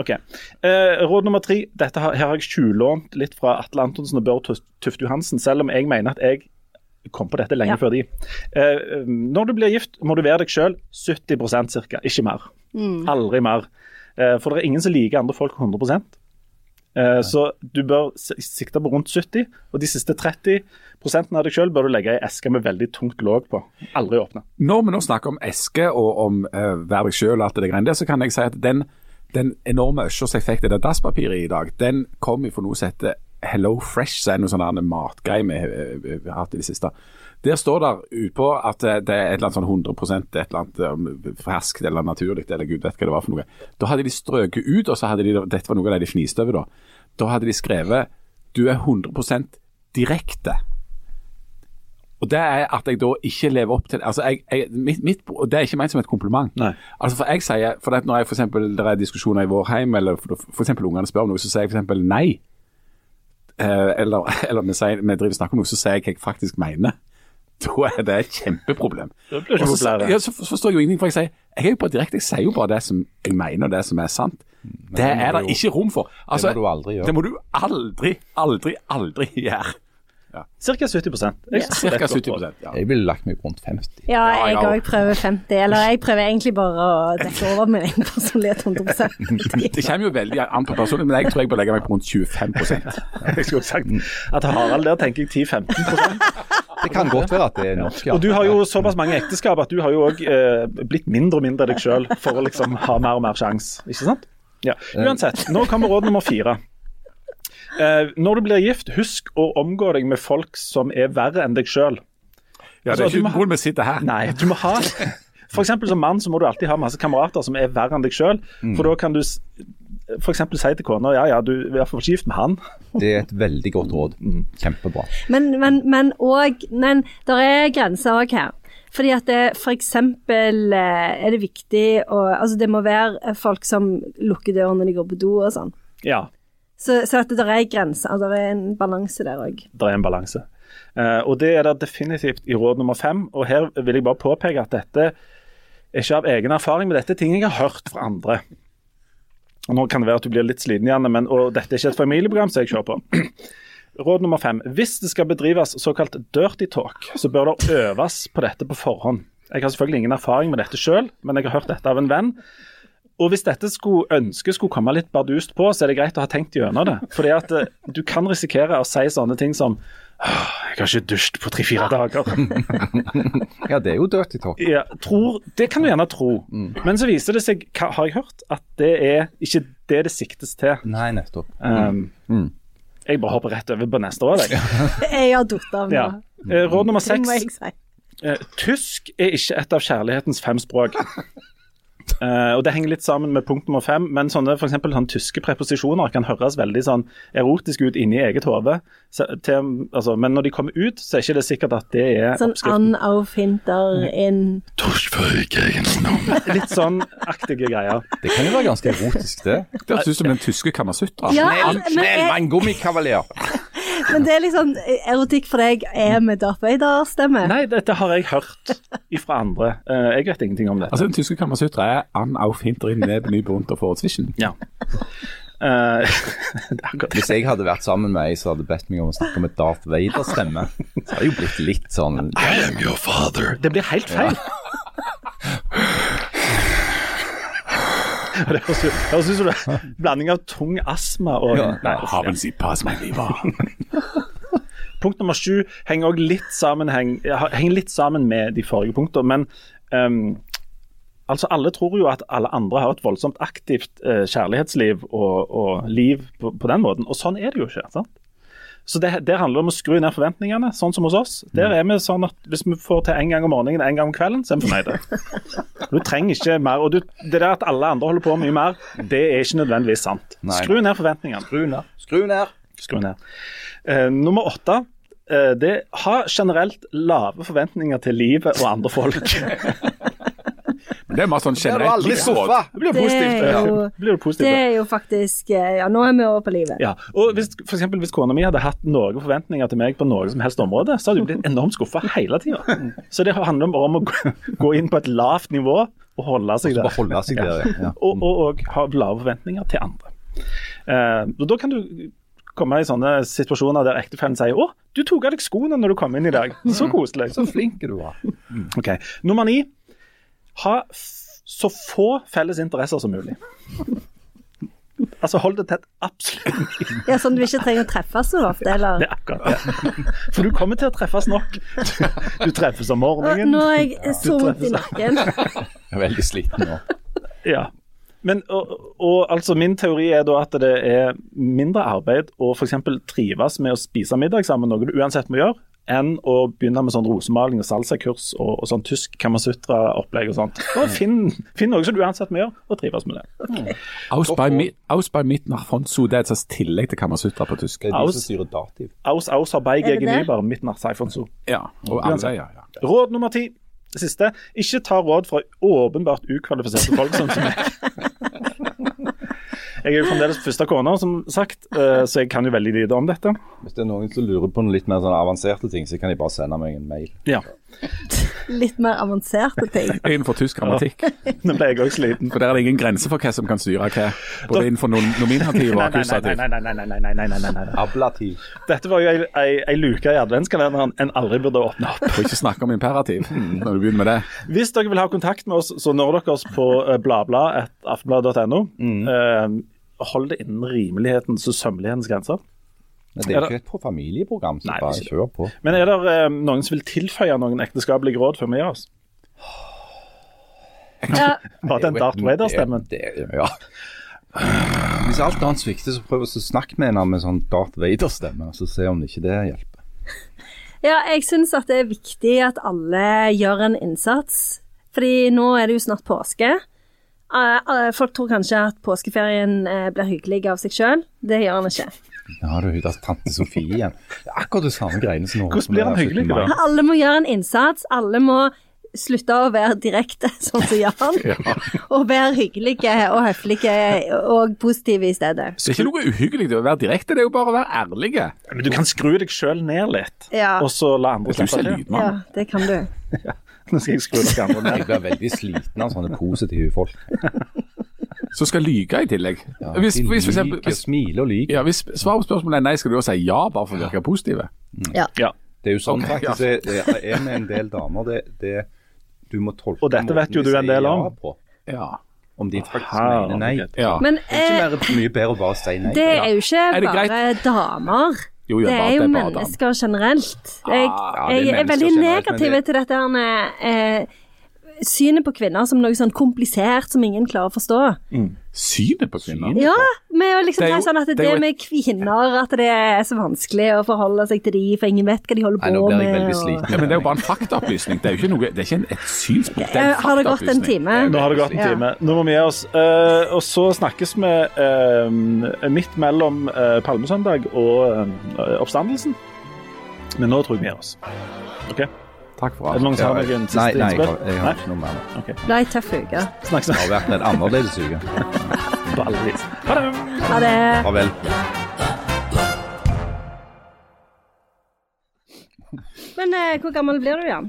Ok. Eh, råd nummer tre. Dette har, her har jeg tjuvlånt litt fra Atle Antonsen og Børre Tuf- Tufte Johansen, selv om jeg mener at jeg kom på dette lenge Ja. før de. Eh, når du blir gift, må du være deg sjøl 70% ca., ikke mer. Aldri mer. Eh, for det er ingen som liker andre folk 100 eh, Så du bør sikte på rundt 70, og de siste 30 av deg sjøl bør du legge i eske med veldig tungt låg på. Aldri åpne. Når vi nå snakker om eske og om uh, vær deg sjøl og alt det greiene der, så kan jeg si at den, den enorme øsja som jeg fikk det der dasspapiret i dag, den kom fra noe som heter Hello Fresh, som er noe sånn matgreie vi eh, har hatt i det siste. Der står det utpå at det er et eller annet sånn 100 et eller annet um, ferskt eller naturlig, eller gud vet hva det var for noe. Da hadde de strøket ut, og så hadde de, dette var noe av det de fniste over da, da hadde de skrevet du er 100% direkte. Og det er at jeg da ikke lever opp til Altså, jeg, jeg, mitt, mitt, det er ikke ment som et kompliment. Nei. Altså, for jeg sier, for at når jeg for eksempel, det er diskusjoner i vår heim, eller for, for eksempel ungene spør om noe, så sier jeg for eksempel nei. Eh, eller (laughs) eller vi, sier, vi driver snakker om noe, så sier jeg hva jeg faktisk mener. Da er det et kjempeproblem. Det blir ikke så, ja, så forstår jeg jo ingenting, for jeg sier jeg er jo bare direkte, jeg sier jo bare det som jeg mener, og det som er sant. Det det er det jo- ikke rom for. Altså, må du aldri gjøre. Det må du aldri, aldri, aldri gjøre. Ca. 70 Jeg ja. Cirka et godt 70 råd. ja. Jeg ville lagt meg rundt 50. Ja, Ja, jeg ja. òg prøver 50. Eller jeg prøver egentlig bare å dekke over min egen personlighet 100 (laughs) Det kommer jo veldig an på personen, men jeg tror jeg bør legge meg på rundt 25 Jeg skulle sagt at Harald der tenker jeg 10-15 Det kan godt være at det er norsk, ja. Og du har jo såpass mange ekteskap at du har jo òg eh, blitt mindre og mindre deg sjøl for å liksom ha mer og mer sjanse, ikke sant? Ja. Uansett, nå kommer råd nummer fire. Eh, når du blir gift, husk å omgå deg med folk som er verre enn deg sjøl. Ja, det Altså, er du ikke hvor vi sitter her. Nei, du må ha (laughs) For eksempel som mann så må du alltid ha masse kamerater som er verre enn deg sjøl. For da kan du f.eks. for eksempel si til kona ja ja, du er i hvert fall ikke gift med han. (laughs) Det er et veldig godt råd. Kjempebra. Men, men, men og Men det er grenser òg her. Fordi at det for eksempel eh, er det viktig å Altså det må være folk som lukker døren når de går på do og sånn. Ja, Så, så at det der er grenser. Det er en balanse der òg. det er en balanse. Eh, og det er det definitivt i råd nummer fem. Og her vil jeg bare påpeke at dette er ikke av egen erfaring, men dette er ting jeg har hørt fra andre. Og Nå kan det være at du blir litt sliten igjen, men, og dette er ikke et familieprogram som jeg kjører på. (clears throat) Råd nummer fem. Hvis det skal bedrives såkalt dirty talk, så bør det øves på dette på forhånd. Jeg har selvfølgelig ingen erfaring med dette sjøl, men jeg har hørt dette av en venn. Og hvis dette skulle ønske skulle komme litt bardust på, så er det greit å ha tenkt gjennom det. Fordi at eh, du kan risikere å si sånne ting som jeg har ikke dusjet på tre-fire dager. (laughs) Ja, det er jo dirty talk. Ja, tror, det kan du gjerne tro. Men så viser det seg, har jeg hørt, at det er ikke det det siktes til. Nei, nettopp. Um, Jeg bare hopper rett over på neste råd. jeg. (laughs) Jeg har datt av nå. Ja. Eh, Råd nummer seks. si. Eh, tysk er ikke et av kjærlighetens fem språk. (laughs) Eh, og Det henger litt sammen med punkt nummer fem, men sånne for eksempel, sånn, tyske preposisjoner kan høres veldig sånn erotisk ut inni eget hode. Altså, men når de kommer ut, så er ikke det sikkert at det er Sånn oppskriften. Sånn auf hinter in Litt sånn aktige greier. Det kan jo være ganske erotisk, det. Det høres ut som den tyske Kamasutra. Ja, men, mann, gummikavalier. Men det er liksom Erotikk for deg er med Darth Vader-stemme. Nei, dette har jeg hørt ifra andre. Eh, jeg vet ingenting om dette. Altså, Den tyske kammersutra er an auf hinterin neben ny bunter for zwischen. Ja. (laughs) Det. Hvis jeg hadde vært sammen med ei som hadde bedt meg om å snakke med Darth Vader-stemme, så hadde det jo blitt litt sånn I am your father. Det blir helt feil. Ut (laughs) det høres ut som en (laughs) blanding av tung astma og Nei, Haben Sie Pass, mein Lieber. Punkt nummer sju henger også litt, henger litt sammen med de forrige punktene. Men um, altså alle tror jo at alle andre har et voldsomt aktivt uh, kjærlighetsliv og, og liv på, på den måten, og sånn er det jo ikke. sant? Så det, Der handler det om å skru ned forventningene, sånn som hos oss. Der er vi sånn at Hvis vi får til en gang om morgenen en gang om kvelden, så er vi fornøyde. (laughs) Du trenger ikke mer. og du, Det der at alle andre holder på mye mer, det er ikke nødvendigvis sant. Nei. Skru ned forventningene. Skru ned. Skru ned. Skru ned. Uh, nummer åtte. Eh, det Ha generelt lave forventninger til livet og andre folk. (laughs) Det er mer sånn generelt aldri livsråd. Det blir jo Det positivt. er jo, Det positivt. det er jo faktisk eh, Ja, nå er vi over på livet. Ja, og hvis, for eksempel, hvis kona mi hadde hatt noen forventninger til meg på noe som helst område, så hadde hun blitt enormt skuffa hele tida. Så det handler bare om å gå- inn på et lavt nivå og holde seg der. holde seg der, ja. Og, og, og ha lave forventninger til andre. Uh, og Da kan du komme i sånne situasjoner der ektefellen sier 'Å, du tok av deg skoene når du kom inn i dag'. Så koselig. Så flink du var. Ok, Nummer ni. Ha f så få felles interesser som mulig. Altså Hold det tett absolutt Ja, Sånn du ikke trenger å treffes så ofte, eller? Det er akkurat det. For du kommer til å treffes nok. Du, du treffes om morgenen. Nå er jeg så vondt i nakken. Jeg er veldig sliten nå. Ja. Men og, og altså Min teori er da at det er mindre arbeid å f.eks. trives med å spise middag sammen, noe du uansett må gjøre, enn å begynne med sånn rosemaling og salsakurs og, og sånn tysk kamasutra-opplegg og sånt. Og finn, finn noe som du uansett må gjøre, og trives med det. Aus bei, mi, aus bei mit nach Fonsu, det er et slags tillegg til Kamasutra på tysk. Det er Aus. som styrer dativ. Aus, aus har bei mit gegen? Nybar, midt nach Seifonso. Ja, og alle, ja, ja. Råd nummer ti. Det siste. Ikke ta råd fra åpenbart ukvalifiserte folk som meg. (laughs) (laughs) Jeg er jo fremdeles første kone, som sagt, eh, så jeg kan jo veldig lite om dette. Hvis det er noen som lurer på noen litt mer sånn avanserte ting, så kan de bare sende meg en mail. Ja. (laughs) Litt mer avanserte ting. (laughs) innenfor tysk grammatikk. Ja. (laughs) Nå ble jeg òg sliten. For der er det ingen grense for hva som kan styre hva. Både innenfor nominativ og akkusativ. Nei, nei, nei. nei, nei, nei, nei, nei, nei, nei, nei. Ablativ. Dette var jo ei, ei, ei luke i adventskalenderen en aldri burde åpne opp. Og ikke snakke om imperativ når du begynner med det. Hvis dere vil ha kontakt med oss, så når dere oss på eh, bladblad.aftenblad.no. Mm. Uh, hold det innen rimelighetens og sømmelighetens grenser. Men det er er ikke et familieprogram, så Nei, bare det ikke kjør på. Men er det eh, noen som vil tilføye noen ekteskapelige råd før vi gir oss? Ja, (laughs) Bare den Darth Vader-stemmen. Det- det- Ja. Hvis alt annet svikter, så prøv å snakke med henne med sånn Darth Vader-stemme, så se om ikke det hjelper. (laughs) ja jeg syns at det er viktig at alle gjør en innsats. Fordi nå er det jo snart påske. Eh, eh, Folk tror kanskje at påskeferien eh, blir hyggelig av seg sjøl. Det gjør han ikke. Ja, har du det er tante Sofie igjen. Det er akkurat det samme greiene som nå. Hvordan blir han hyggelig, da? Alle må gjøre en innsats. Alle må slutte å være direkte, (laughs) sånn som Jan. Og være hyggelige og høflige og positive i stedet. Det er ikke noe uhyggelig i å være direkte, det er jo bare å være ærlige. Men du kan skru deg sjøl ned litt, Ja. og så la andre slippe til. Ja, det kan du. (laughs) Nå skal jeg skru dere andre Jeg blir veldig sliten av sånne positive folk. Som skal lyge i tillegg. Ja, Hvis, de hvis, eksempel, liker, hvis, smiler og liker. ja, hvis svaret på spørsmålet er nei, skal du da si ja bare for å virke positive? Ja. Det er jo sånn okay, faktisk det, det er med en del damer. Det, det, du må tolke Og dette vet jo du en del om. ja Ja. om de faktisk Aha, mener nei. ja. Men Det er ikke eh, mer, mye bedre å bare si nei. det er jo ikke bare damer. Jo, Det er jo er mennesker generelt. Jeg, ja, er jeg er mennesker veldig negativ til dette her med eh, synet på kvinner som noe sånn komplisert som ingen klarer å forstå. Synet på kvinner? Ja, med å liksom er jo- sånn at det, det et- med kvinner At det er så vanskelig å forholde seg til de, for ingen vet hva de holder Nei, på nå blir jeg med. veldig og- Ja, men det er jo bare en faktaopplysning. Det er jo ikke, noe, det er ikke et synspunkt. Det er Eh, en Har det gått en time? Nå har det gått en Ja. time. Nå må vi gi oss. Uh, og så snakkes vi uh, midt mellom uh, palmesøndag og eh, oppstandelsen. Men nå tror jeg vi gir oss. OK? Takk for Er det alt. noen som har noen siste nei, nei, jeg innspill? har, jeg har ikke noe mer. nå. OK. Det ble tøff uke. Snakkes Det har vært en annerledes uke. (laughs) på alle vis. Ha det! Ha det. Farvel. Men eh, hvor gammel blir du, Jan?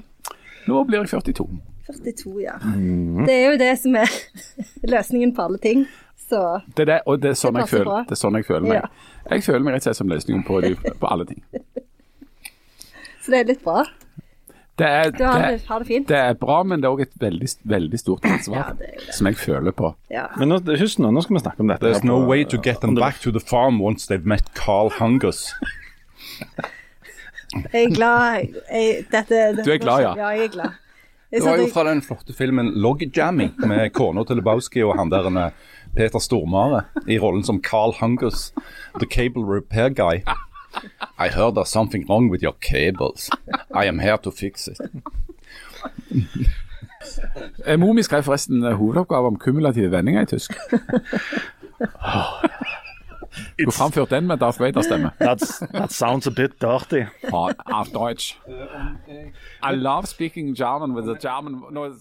Nå blir jeg 42. 42, ja. Mhm. Det er jo det som er (laughs) løsningen på alle ting. Så Det er det, og det er sånn, Det jeg føler, bra. det er sånn jeg føler meg. Ja. Jeg føler meg rett og slett som løsningen på, på alle ting. (laughs) Så det er litt bra. Det er, Du har det, har det fint. det er bra, men det er òg et veldig, veldig stort ansvar Ja, det det. som jeg føler på. Ja. Men nå, husk nå, nå skal vi snakke om dette. There's no way to get them back to the farm once they've met Carl Hungers. Jeg er glad jeg, dette, Du er glad, ja. Ja, jeg er glad. Jeg Det var jo fra den flotte filmen 'Logjamming' med kona til Lebowski og han der eh, Peter Stormare i rollen som Carl Hungers, the cable repair guy. I heard there's something wrong with your cables. I am here to fix it. (laughs) Eh, Mor mi skrev forresten eh, hovedoppgave om kumulative vendinger i tysk. (laughs) Skulle framført den med Darth Vader-stemme. That sounds a bit dirty. Auf Deutsch. I love speaking German with a German. No,